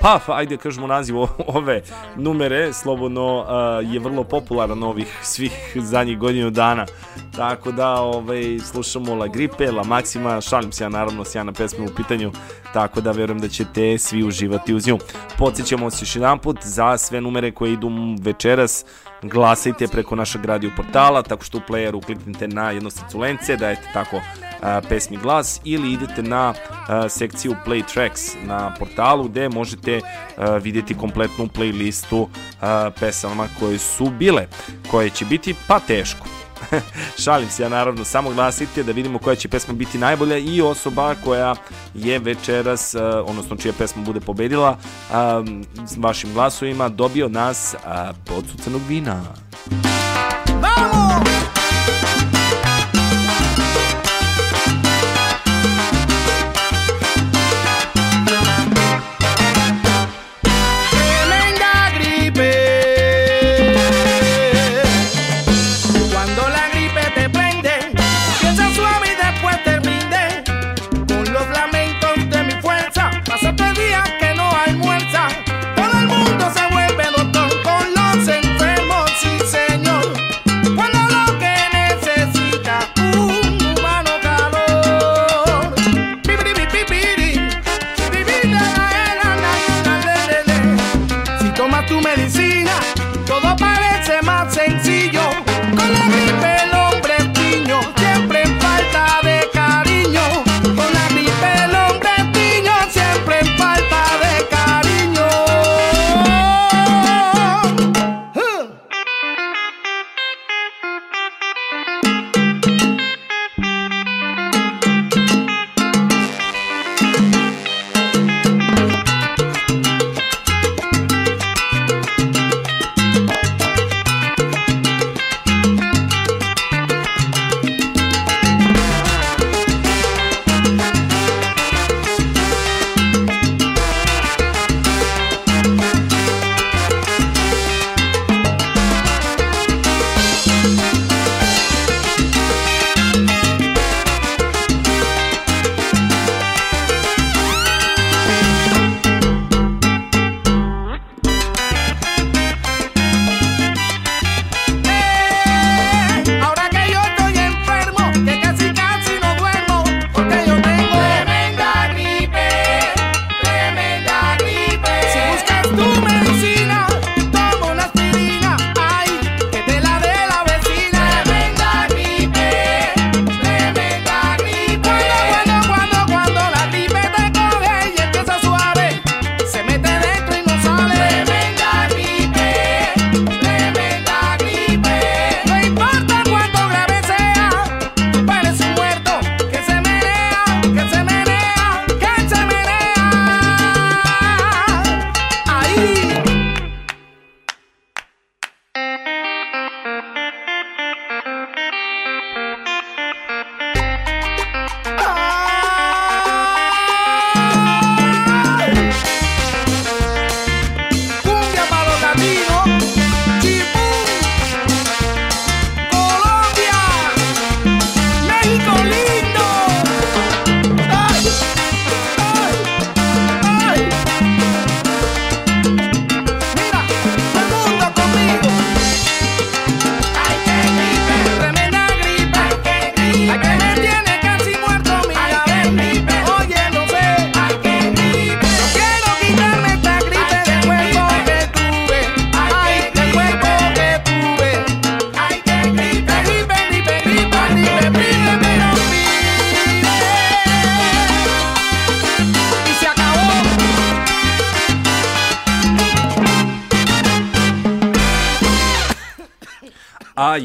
Pa, ajde kažemo naziv ove numere, slobodno uh, je vrlo popularan ovih svih zadnjih godinu dana. Tako da ovaj, slušamo La Gripe, La Maxima, šalim se ja naravno, sjajna pesma u pitanju, tako da verujem da ćete svi uživati uz nju. Podsjećamo se još jedan put za sve numere koje idu večeras, glasajte preko našeg radio portala, tako što u playeru kliknite na jedno srcu lence, dajete tako a, pesmi glas ili idete na a, sekciju Play Tracks na portalu gde možete a, vidjeti kompletnu playlistu a, pesama koje su bile, koje će biti pa teško. Šalim se ja naravno, samo glasite da vidimo koja će pesma biti najbolja i osoba koja je večeras, uh, odnosno čija pesma bude pobedila, um, s vašim glasovima dobio nas uh, podsucanog vina. Tremenda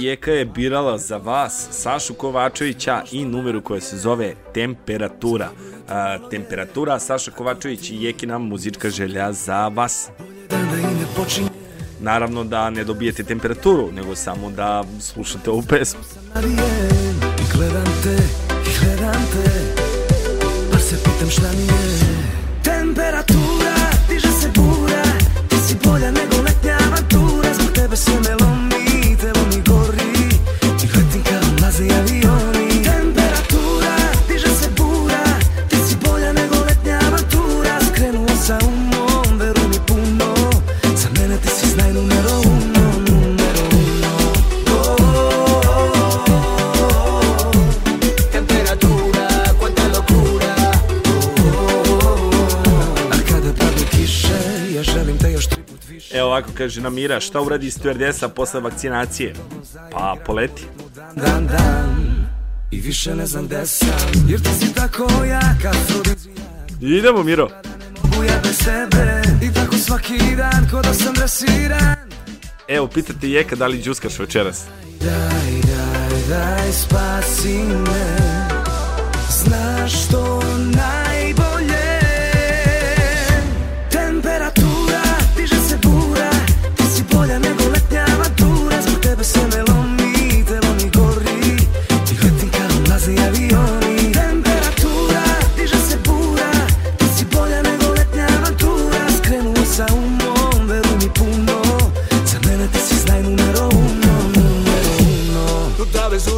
A Jeka je birala za vas Sašu Kovačevića i numeru koja se zove Temperatura. A, temperatura, Saša Kovačević i Jekina muzička želja za vas. Naravno da ne dobijete temperaturu, nego samo da slušate ovu pesmu. Gledam te, gledam te Pa se pitam šta mi je Temperatura, diže se bura Ti si bolja nego letnja avantura Zbog tebe sve me kaže Namira, šta uradi stewardesa posle vakcinacije? Pa poleti. Dan, dan I više ne znam gde sam Jer ti si tako jaka Idemo Miro. Ja bez tebe I tako svaki dan ko da sam dresiran Evo, pitate Jeka da li džuskaš večeras. Daj, daj Daj, spasi me Znaš što najbolje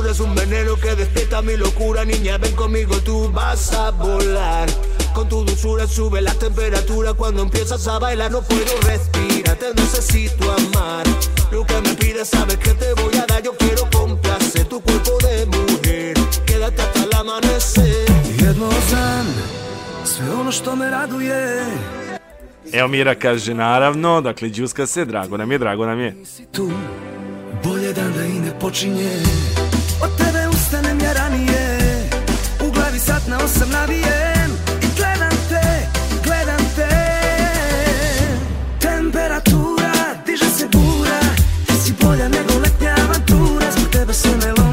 es un veneno que despierta mi locura, niña, ven conmigo, tú vas a volar. Con tu dulzura sube la temperatura cuando empiezas a bailar, no puedo respirar, te necesito amar. Lo que me pides, sabes que te voy a dar, yo quiero complacer tu cuerpo de mujer. Quédate hasta el amanecer. Jedno znam, sve ono što me raduje Evo Mira kaže, naravno, dakle, džuska se, drago nam je, drago nam je. tu Bolje dan da i ne počinje glavi sat na osam navijem I gledam te, Temperatura, diže se bura Ti si bolja nego letnja avantura Zbog tebe se ne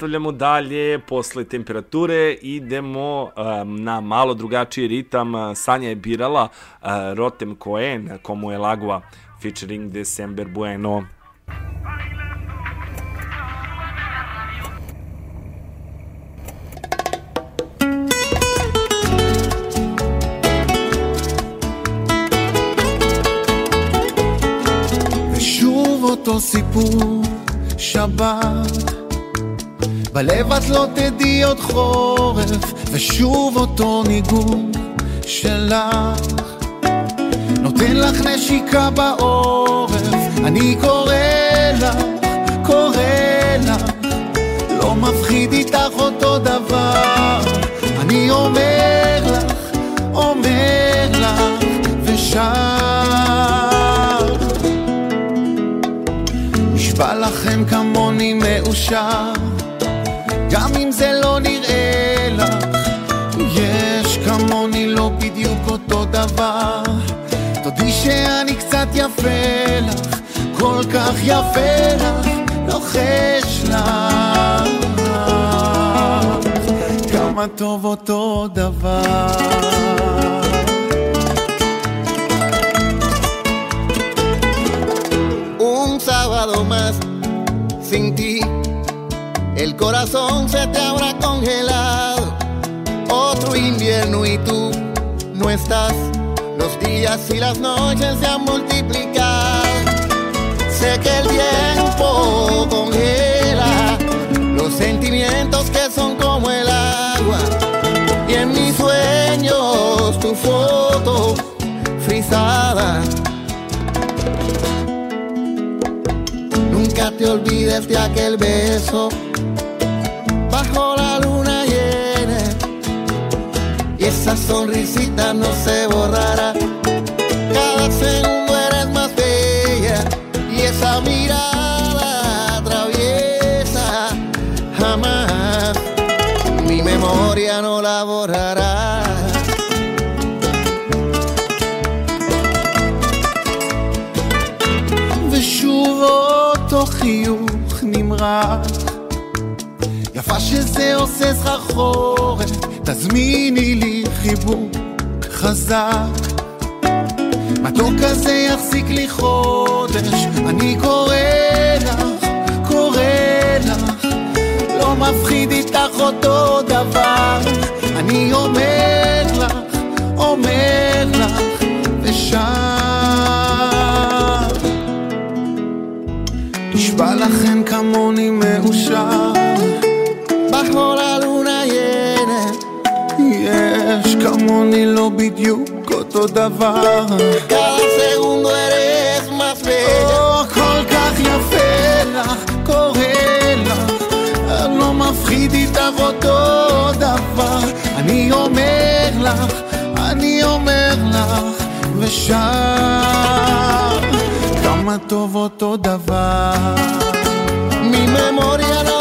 nastavljamo dalje, posle temperature idemo um, na malo drugačiji ritam. Sanja je birala uh, Rotem Coen, Como el agua, featuring December Bueno. ושוב אותו סיפור, שבת. בלב את לא תדעי עוד חורף, ושוב אותו ניגון שלך. נותן לך נשיקה בעורף, אני קורא לך, קורא לך. לא מפחיד איתך אותו דבר, אני אומר לך, אומר לך, ושר. נשבע לכם כמוני מאושר, זה לא נראה לך, יש כמוני לא בדיוק אותו דבר. תודי שאני קצת יפה לך, כל כך יפה לך, לוחש לך. כמה טוב אותו דבר. Un sábado más sin ti, el corazón se te habrá congelado. Otro invierno y tú no estás. Los días y las noches se han multiplicado. Sé que el tiempo congela los sentimientos que son como el agua. Y en mis sueños tu foto frisada. Nunca te olvides de aquel beso bajo la luna llena. Y esa sonrisita no se borrará. Cada segundo eres más bella. Y esa mirada traviesa jamás mi memoria no la borrará. ושוב אותו חיוך נמרח יפה שזה עושה סחרחורת תזמיני לי חיבוק חזק. מתוק כזה יחזיק לי חודש. אני קורא לך, קורא לך. לא מפחיד איתך אותו דבר. אני אומר לך, אומר לך ושר נשבע לכם כמוני מאושר כמוני לא בדיוק אותו דבר. cada segundo eres más או, כל כך יפה לך, קורה לך. אני לא מפחיד איתך אותו דבר. אני אומר לך, אני אומר לך ושם. כמה טוב אותו דבר. ממורי הלאה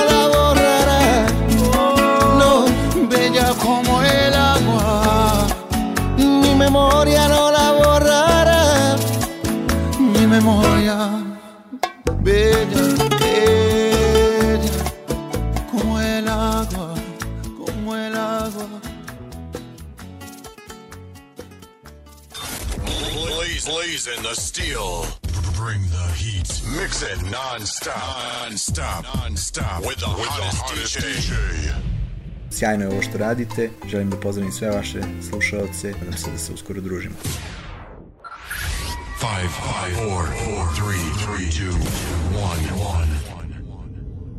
Mi memoria no la borrará. Mi memoria bella, bella como el agua, como el agua Blaze, blazing the steel. Bring the heat. Mix it non-stop. Non-stop. Non-stop. With the hottest, DJ. Sjajno je ovo što radite, želim da pozdravim sve vaše slušalce, nadam se da se uskoro družimo. Five, five, four, four, three, three, two, one, one.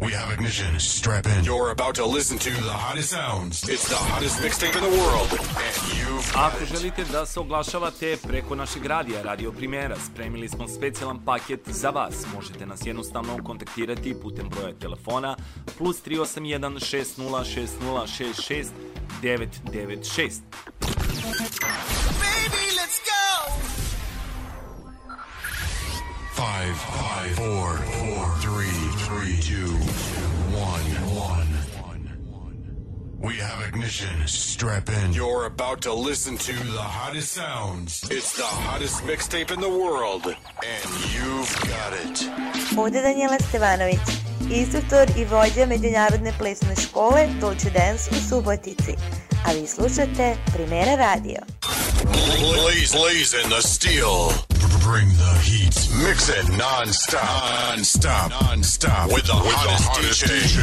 We have ignition. Strap in. You're about to listen to the hottest sounds. It's the hottest mixtape in the world. And you've got Ako it. želite da se oglašavate preko našeg radija Radio Primera, spremili smo specijalan paket za vas. Možete nas jednostavno kontaktirati putem broja telefona plus 381 60 60 66 996. Five, five, four, four, three, three, two, one, one. We have ignition. Strap in. You're about to listen to the hottest sounds. It's the hottest mixtape in the world. And you've got it. Ovde je Danijela Stevanović, instruktor i vođa Međunarodne plesne škole Dolce Dance u Subotici. A vi slušate Primera radio. Blaze, blazing the steel. Bring the heat. Mix it non-stop. Non-stop. Non-stop. With the hottest, DJ.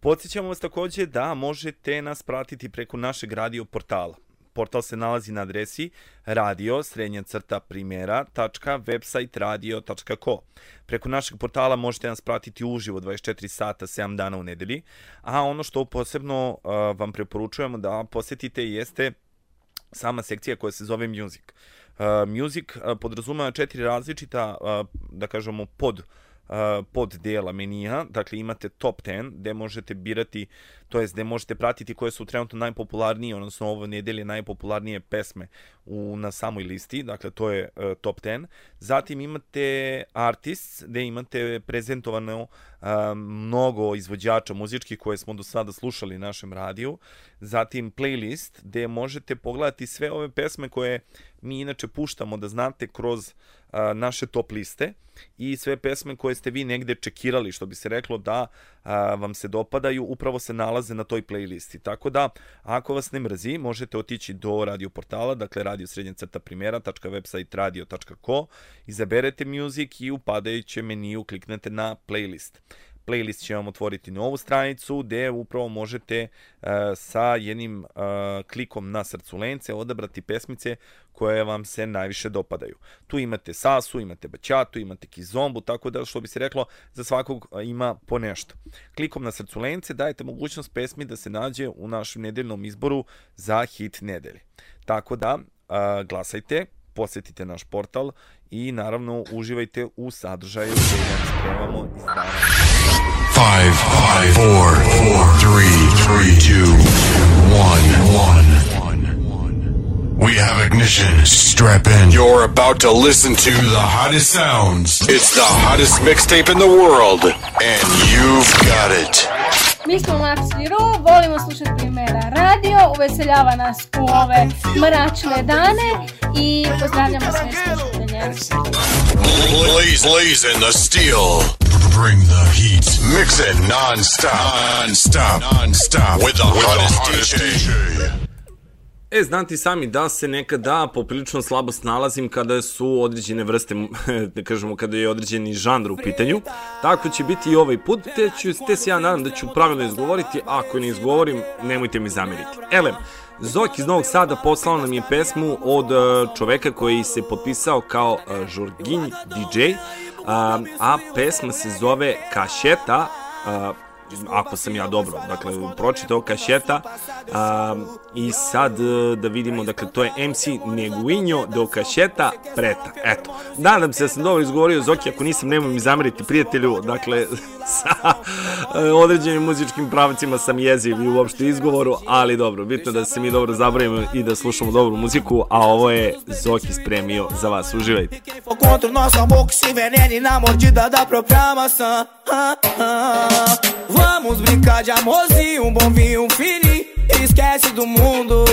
Podsjećamo vas takođe da možete nas pratiti preko našeg radio portala. Portal se nalazi na adresi radio srednja crta primjera.website radio.co. Preko našeg portala možete nas pratiti uživo 24 sata 7 dana u nedelji, a ono što posebno uh, vam preporučujemo da posetite jeste sama sekcija koja se zove Music. Uh, music uh, podrazumeva četiri različita, uh, da kažemo, pod uh, pod dela menija, dakle imate top 10 gde možete birati, to jest gde možete pratiti koje su trenutno najpopularnije, odnosno ovo nedelje najpopularnije pesme u, na samoj listi, dakle to je uh, top 10. Zatim imate artists gde imate prezentovano uh, mnogo izvođača muzičkih koje smo do sada slušali na našem radiju. Zatim playlist gde možete pogledati sve ove pesme koje mi inače puštamo da znate kroz a, naše top liste i sve pesme koje ste vi negde čekirali, što bi se reklo da a, vam se dopadaju, upravo se nalaze na toj playlisti. Tako da, ako vas ne mrzi, možete otići do radio portala, dakle radio srednja crta primjera.website radio.co, izaberete music i u padajućem meniju kliknete na playlist playlist će vam otvoriti novu stranicu gde upravo možete uh, sa jednim uh, klikom na srcu lence odabrati pesmice koje vam se najviše dopadaju. Tu imate Sasu, imate Baćatu, imate Kizombu, tako da što bi se reklo za svakog uh, ima po nešto. Klikom na srcu lence dajete mogućnost pesmi da se nađe u našem nedeljnom izboru za hit nedelje. Tako da glasajte, posetite naš portal i naravno uživajte u sadržaju koji vam spremamo iz dana. Five, five, four, four, three, three, two, one, one. We have ignition. Strap in. You're about to listen to the hottest sounds. It's the hottest mixtape in the world. And you've got it. Mi smo Max i Ru, volimo slušati primjera radio, uveseljava nas u ove mračne dane i pozdravljamo sve slušatelje. Blaze, blazing the steel. Bring the heat. Mix it non-stop. Non-stop. Non-stop. With the hottest, DJ. E, znati sami da se nekada poprilično slabo snalazim kada su određene vrste, da kažemo, kada je određeni žanr u pitanju. Tako će biti i ovaj put, te, ću, te se ja nadam da ću pravilno izgovoriti, ako ne izgovorim, nemojte mi zameriti. Elem, Zok iz Novog Sada poslao nam je pesmu od uh, čoveka koji se potpisao kao uh, Žurginj DJ, uh, a pesma se zove Kašeta, uh, ako sam ja dobro, dakle, pročitao kašeta a, i sad e, da vidimo, dakle, to je MC Neguinho do kašeta preta, eto. Nadam se da sam dobro izgovorio Zoki, ako nisam, nemoj mi zameriti prijatelju, dakle, sa e, određenim muzičkim pravcima sam jeziv i uopšte izgovoru, ali dobro, bitno da se mi dobro zabavimo i da slušamo dobru muziku, a ovo je Zoki spremio za vas, uživajte. Contra amor que se envenena e na mordida da própria maçã. Vamos brincar de amorzinho, um bom vinho, um. Esquece do mundo.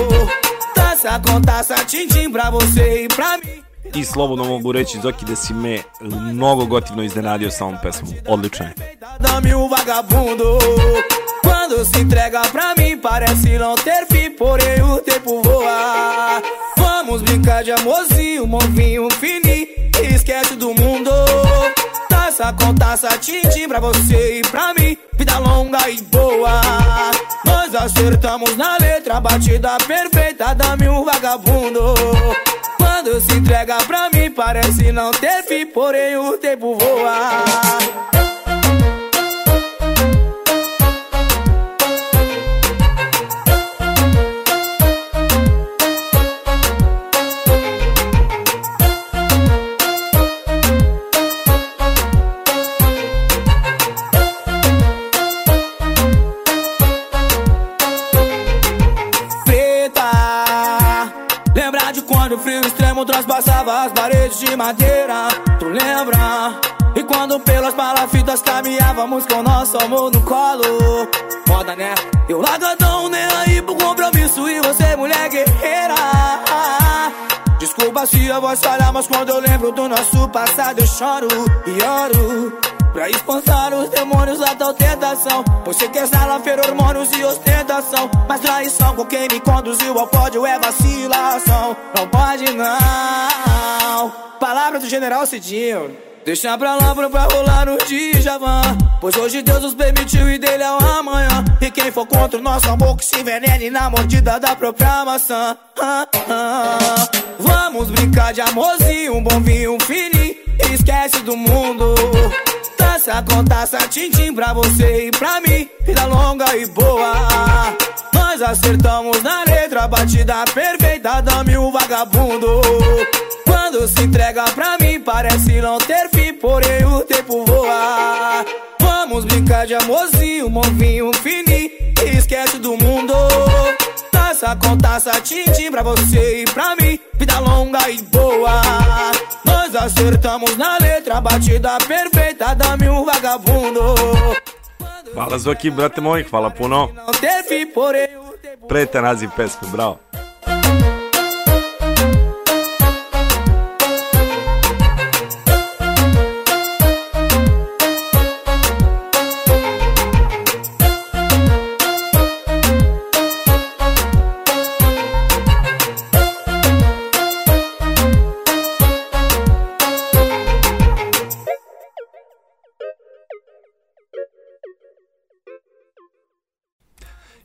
Taça com taça, tim-tim pra você e pra mim. I slobodno mogu reći, Zoki, da si me mnogo gotivno iznenadio sa ovom pesmom. Odlično je. Dame vagabundo. Quando se entrega pra mim, parece não ter fim, porém o tempo voa. Vamos brincar de amorzinho, um bom vinho, um fininho. Esquece do mundo. Taça com taça, tim-tim pra você e pra mim. Vida longa e boa. Nós acertamos na letra, batida perfeita. Dame um vagabundo. Quando se entrega pra mim, parece não ter fim, porém o tempo voa. As paredes de madeira? Tu lembra? E quando pelas palafitas caminhávamos com nosso amor no colo? Moda, né? Eu largadão, nem aí pro compromisso e você, mulher guerreira. Desculpa se a voz falhar, mas quando eu lembro do nosso passado eu choro e oro. Pra espantar os demônios da tal tentação Você quer exala hormônios e ostentação. Mas traição com quem me conduziu ao pódio é vacilação. Não pode não. Palavra do general Cidinho. Deixa pra lá pra rolar no Djavan. Pois hoje Deus nos permitiu e dele é o amanhã. E quem for contra o nosso amor que se envenene na mordida da própria maçã. Ah, ah. Vamos brincar de amorzinho, um bom vinho, um fininho. Esquece do mundo Taça com taça, pra você e pra mim. Vida longa e boa. Nós acertamos na letra, batida perfeita Dame o vagabundo. Quando se entrega pra mim Parece não ter fim, porém o tempo voa. Vamos brincar de amorzinho, bom vinho, um fininho Esquece do mundo Taça com taça, tim-tim pra você e pra mim Vida longa e boa Nós acertamos na letra, batida perfeita Dame um vagabundo Hvala Zoki, brate moj, hvala puno. Preta naziv pesme, bravo.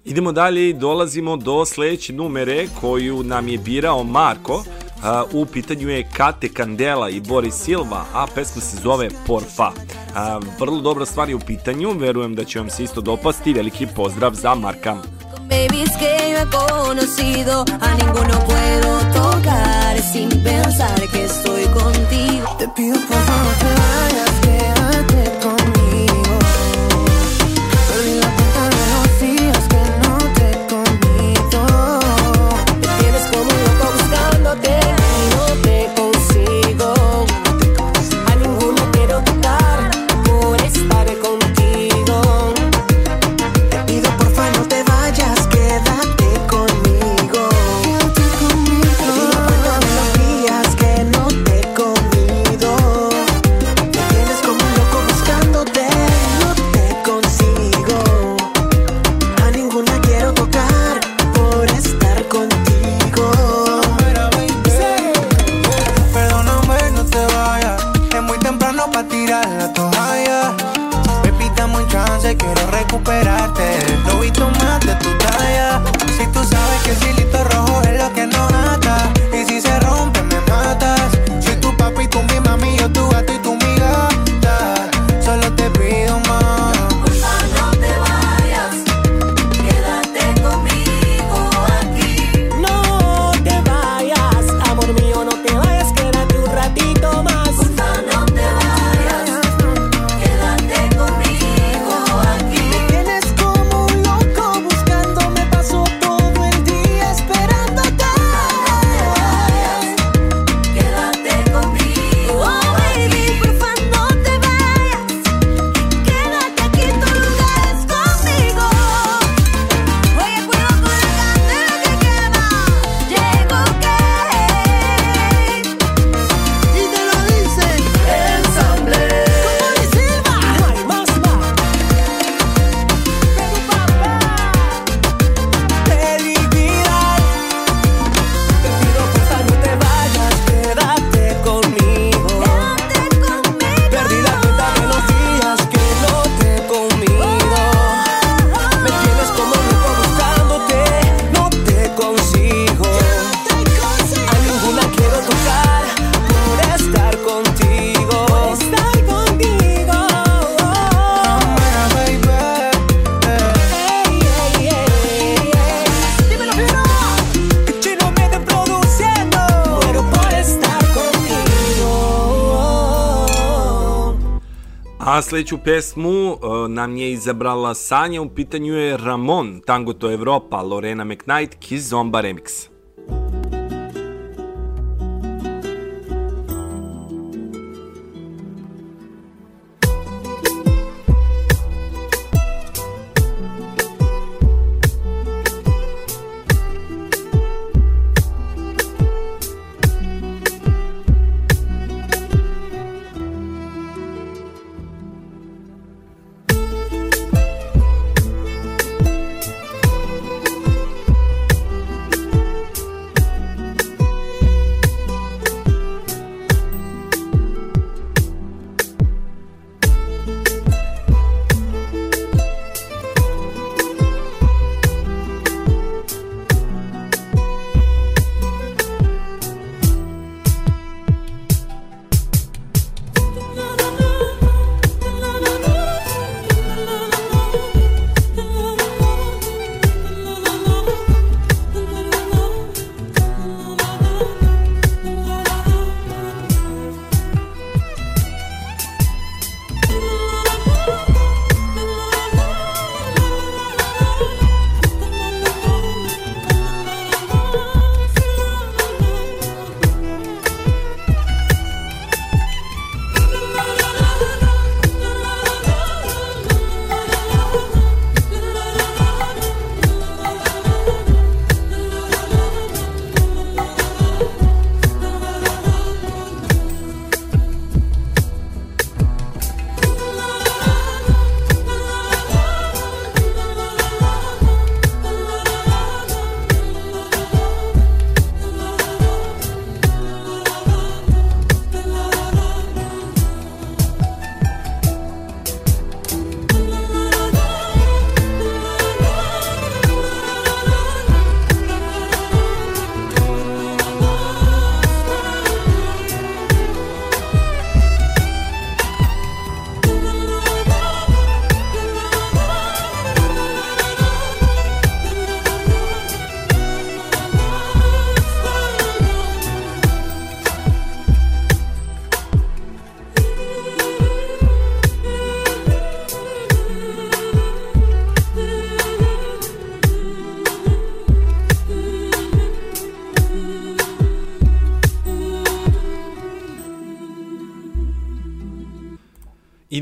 Idemo dalje i dolazimo do sledeće numere koju nam je birao Marko. A, u pitanju je Kate Candela i Boris Silva, a pesma se zove Porfa. A, vrlo dobra stvar je u pitanju, verujem da će vam se isto dopasti. Veliki pozdrav za Marka. Babies que yo he conocido, a ninguno puedo tocar sin pensar que estoy contigo. Te pido por favor te vayas, quédate recuperarte. Lo vi más de tu talla. Si tú sabes que el sledeću pesmu e, nam je izabrala Sanja, u pitanju je Ramon, Tango to Evropa, Lorena McKnight, Kizomba Remix.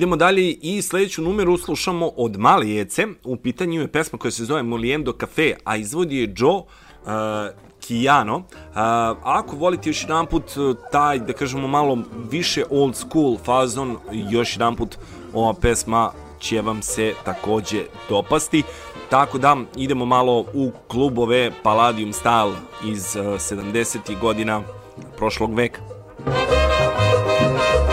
Idemo dalje i sledeću numeru slušamo od Malijece. U pitanju je pesma koja se zove Moliendo Cafe, a izvodi je Joe uh, Kijano. Uh, ako volite još jedan put taj, da kažemo, malo više old school fazon, još jedan put ova pesma će vam se takođe dopasti. Tako da idemo malo u klubove Palladium Style iz uh, 70. godina prošlog veka. Moliendo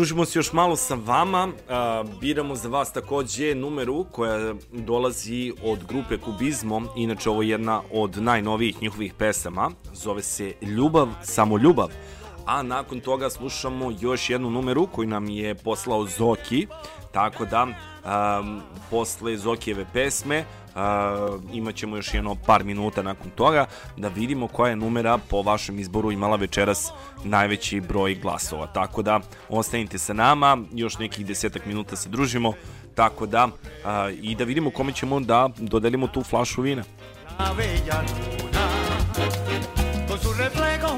družimo se još malo sa vama, biramo za vas takođe numeru koja dolazi od grupe Kubizmo, inače ovo je jedna od najnovijih njihovih pesama, zove se Ljubav, samo ljubav, a nakon toga slušamo još jednu numeru koju nam je poslao Zoki, tako da um, posle Zokijeve pesme uh, imat ćemo još jedno par minuta nakon toga da vidimo koja je numera po vašem izboru imala večeras najveći broj glasova. Tako da ostanite sa nama, još nekih desetak minuta se družimo, tako da uh, i da vidimo kome ćemo da dodelimo tu flašu vina. La bella luna, con su reflejo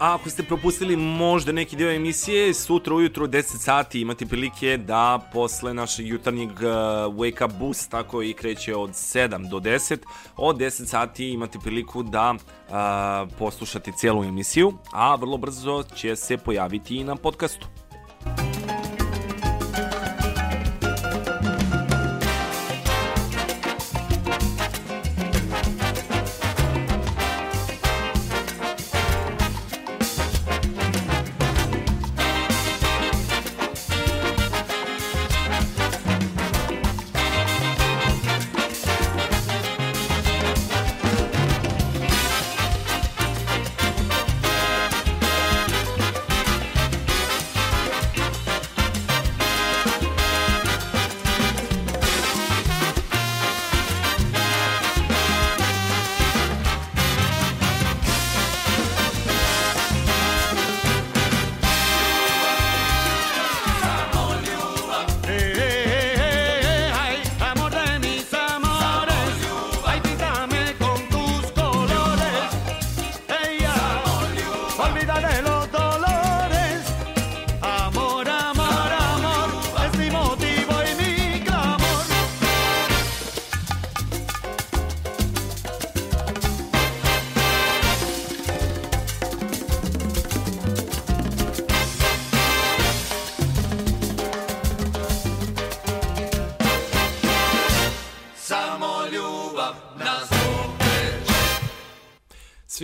A ako ste propustili možda neki deo emisije, sutra ujutro u 10 sati imate prilike da posle našeg jutarnjeg uh, wake up boost, tako i kreće od 7 do 10, od 10 sati imate priliku da uh, poslušate cijelu emisiju, a vrlo brzo će se pojaviti i na podcastu.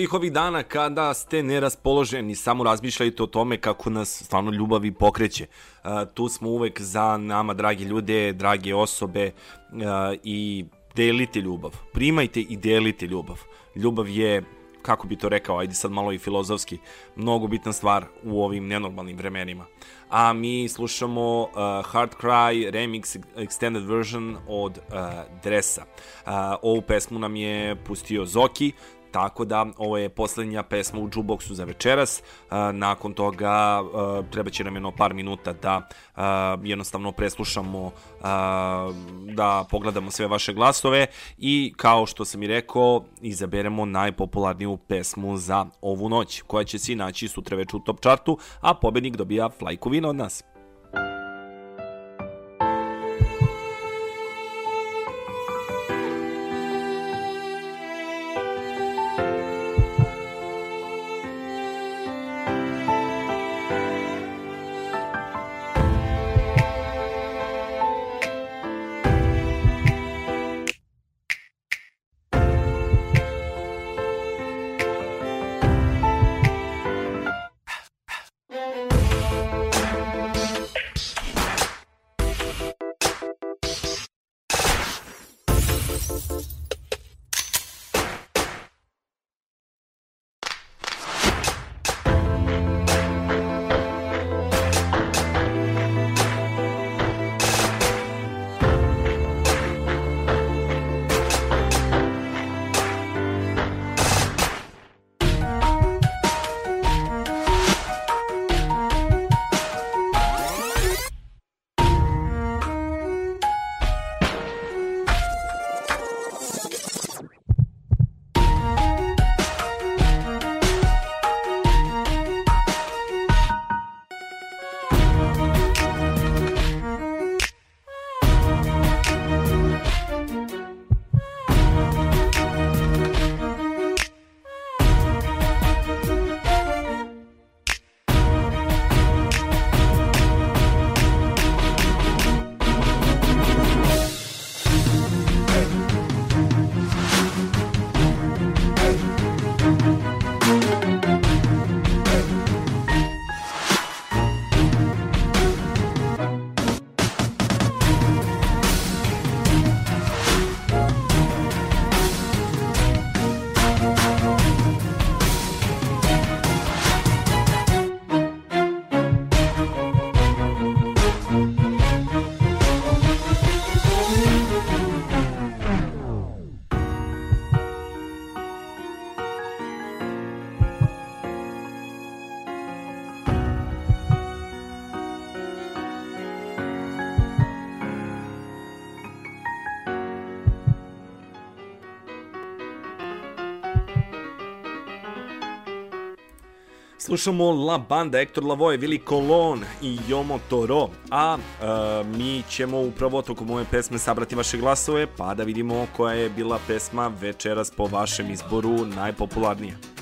Svih ovih dana kada ste neraspoloženi, samo razmišljajte o tome kako nas stvarno ljubav i pokreće. Uh, tu smo uvek za nama, dragi ljude, drage osobe uh, i delite ljubav. Primajte i delite ljubav. Ljubav je kako bi to rekao, ajde sad malo i filozofski, mnogo bitna stvar u ovim nenormalnim vremenima. A mi slušamo uh, Hard Cry Remix Extended Version od uh, Dresa. Uh, ovu pesmu nam je pustio Zoki, tako da ovo je posljednja pesma u jukeboxu za večeras. A, nakon toga a, treba će nam jedno par minuta da a, jednostavno preslušamo, da pogledamo sve vaše glasove i kao što sam i rekao, izaberemo najpopularniju pesmu za ovu noć, koja će se naći sutra već u top chartu, a pobednik dobija flajku vina od nas. Slušamo La Banda, Hector Lavoe, Willy Colon i Jomo Toro, a e, mi ćemo upravo tokom ove pesme sabrati vaše glasove, pa da vidimo koja je bila pesma večeras po vašem izboru najpopularnija.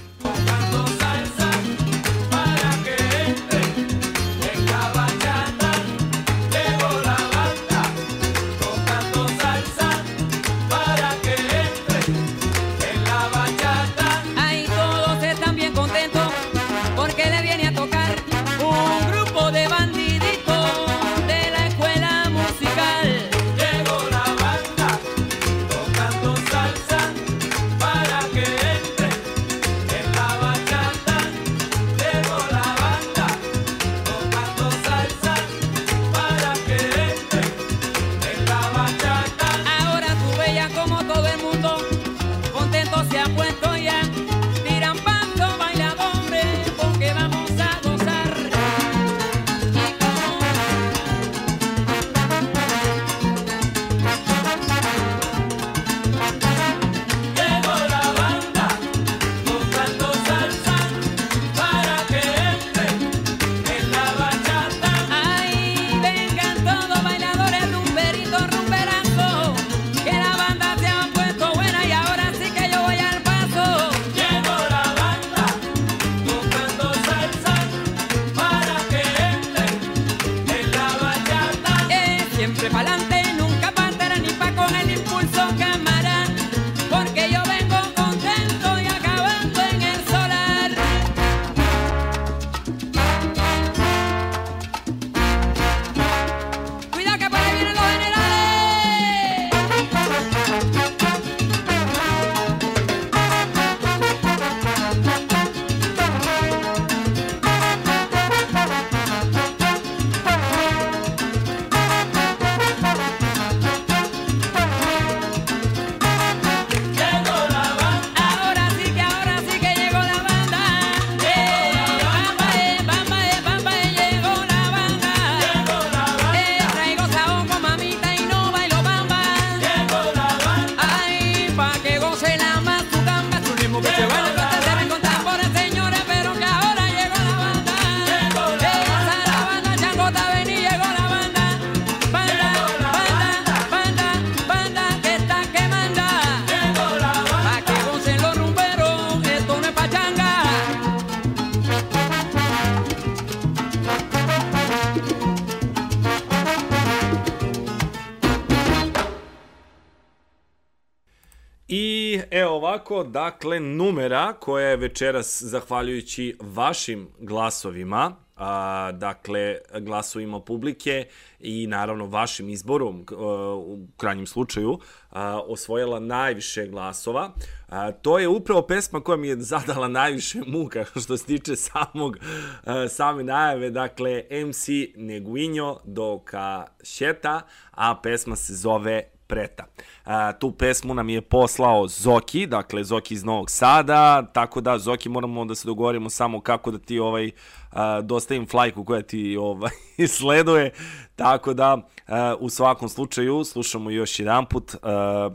Ovako, dakle, numera koja je večeras, zahvaljujući vašim glasovima, a, dakle, glasovima publike i naravno vašim izborom, a, u krajnjem slučaju, a, osvojila najviše glasova. A, to je upravo pesma koja mi je zadala najviše muka što se tiče samog, a, same najave, dakle, MC Neguinho do Kašeta, a pesma se zove Preta. A, tu pesmu nam je poslao Zoki, dakle Zoki iz Novog Sada, tako da Zoki moramo da se dogovorimo samo kako da ti ovaj a, dostavim flajku koja ti ovaj sleduje, tako da a, u svakom slučaju slušamo još jedan put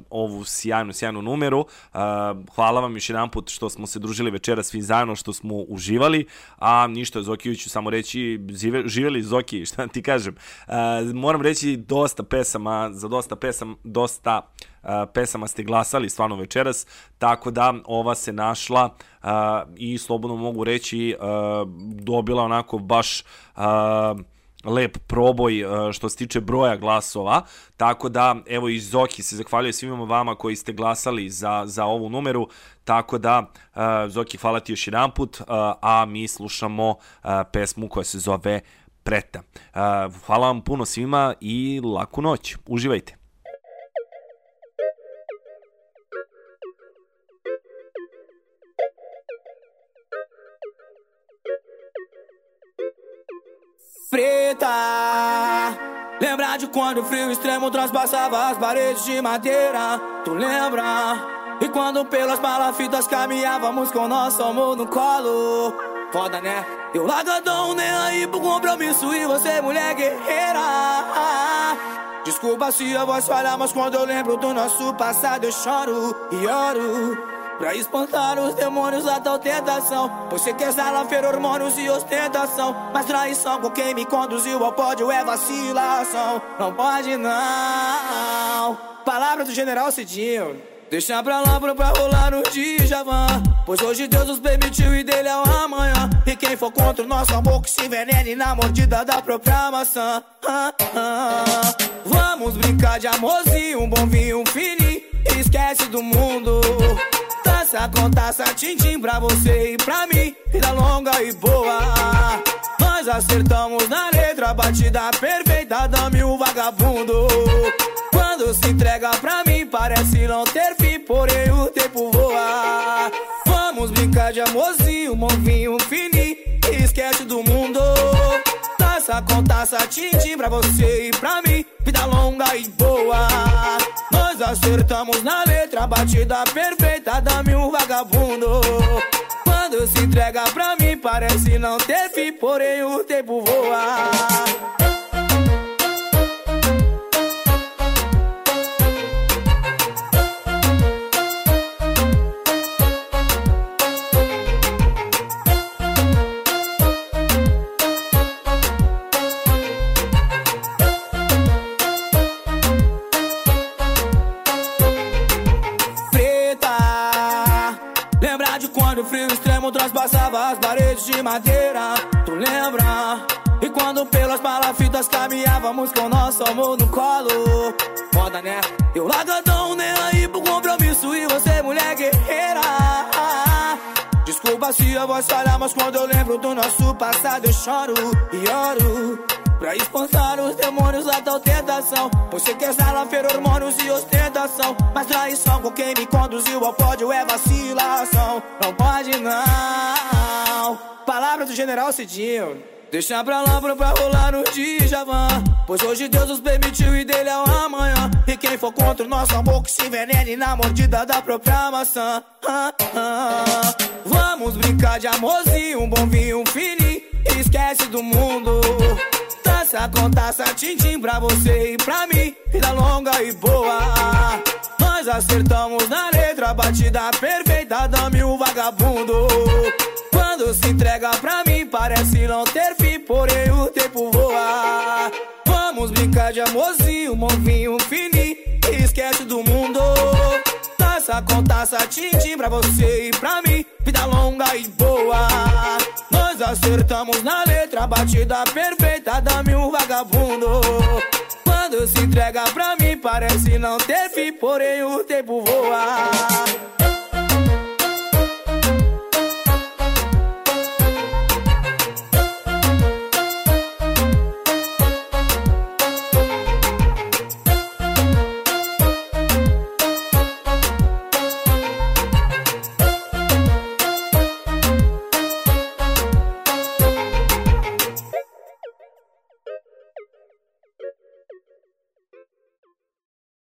ovu sjajnu, sjajnu numeru. A, hvala vam još jedan put što smo se družili večera svi zajedno, što smo uživali, a ništa Zokijuću ću samo reći, žive, živeli Zoki, šta ti kažem. A, moram reći dosta pesama, za dosta pesama, dosta pesama ste glasali stvarno večeras, tako da ova se našla i slobodno mogu reći dobila onako baš lep proboj što se tiče broja glasova, tako da evo i Zoki se zahvaljuje svima vama koji ste glasali za, za ovu numeru, tako da Zoki hvala ti još jedan put, a mi slušamo pesmu koja se zove Preta. Hvala vam puno svima i laku noć. Uživajte. Preta. Lembra de quando o frio extremo transpassava as paredes de madeira? Tu lembra? E quando pelas palafitas caminhávamos com nosso amor no colo? Foda né? Eu largadão nem aí pro compromisso. E você mulher guerreira? Desculpa se a voz falha, mas quando eu lembro do nosso passado eu choro e oro Pra espantar os demônios da tal tentação. Você quer salafeiro, hormônios e ostentação. Mas traição com quem me conduziu ao pódio é vacilação. Não pode não. Palavra do general Cidinho. Deixa pra lá pra, pra rolar no Djavan. Pois hoje Deus nos permitiu e dele é o amanhã. E quem for contra o nosso amor que se envenene na mordida da própria maçã. Ah, ah. Vamos brincar de amorzinho, um bom vinho, um fininho. Esquece do mundo Taça com taça, tim-tim pra você e pra mim. Vida longa e boa. Nós acertamos na letra, batida perfeita Dame o vagabundo. Quando se entrega pra mim Parece não ter fim, porém o tempo voa. Vamos brincar de amorzinho, um vinho fininho Esquece do mundo. Taça com taça, tim-tim pra você e pra mim. Vida longa e boa Nós acertamos na letra, batida perfeita Dame um vagabundo. Quando se entrega pra mim Parece não ter fim, porém o tempo voa extremo transpassava as paredes de madeira Tu lembra? E quando pelas palafitas caminhávamos com nosso amor no colo Foda né? Eu largadão nem aí pro compromisso e você mulher guerreira Desculpa se a voz falha, mas quando eu lembro do nosso passado eu choro e oro Pra espantar os demônios da tal tentação Você quer salafeiro, hormônios e ostentação. Mas traição com quem me conduziu ao pódio é vacilação. Não pode não. Palavra do general Cidinho. Deixa pra lá pra, rolar no Djavan. Pois hoje Deus nos permitiu e dele é o amanhã. E quem for contra o nosso amor que se envenene na mordida da própria maçã. Ah, ah. Vamos brincar de amorzinho, um bom vinho, um Esquece do mundo Taça com taça, tim-tim pra você e pra mim. Vida longa e boa. Nós acertamos na letra, batida perfeita Dame o vagabundo. Quando se entrega pra mim Parece não ter fim, porém o tempo voa. Vamos brincar de amorzinho, vinho, um fininho Esquece do mundo. Taça com taça, tim-tim pra você e pra mim. Vida longa e boa Nós acertamos na letra, batida perfeita Dame um vagabundo. Quando se entrega pra mim Parece não ter fim, porém o tempo voa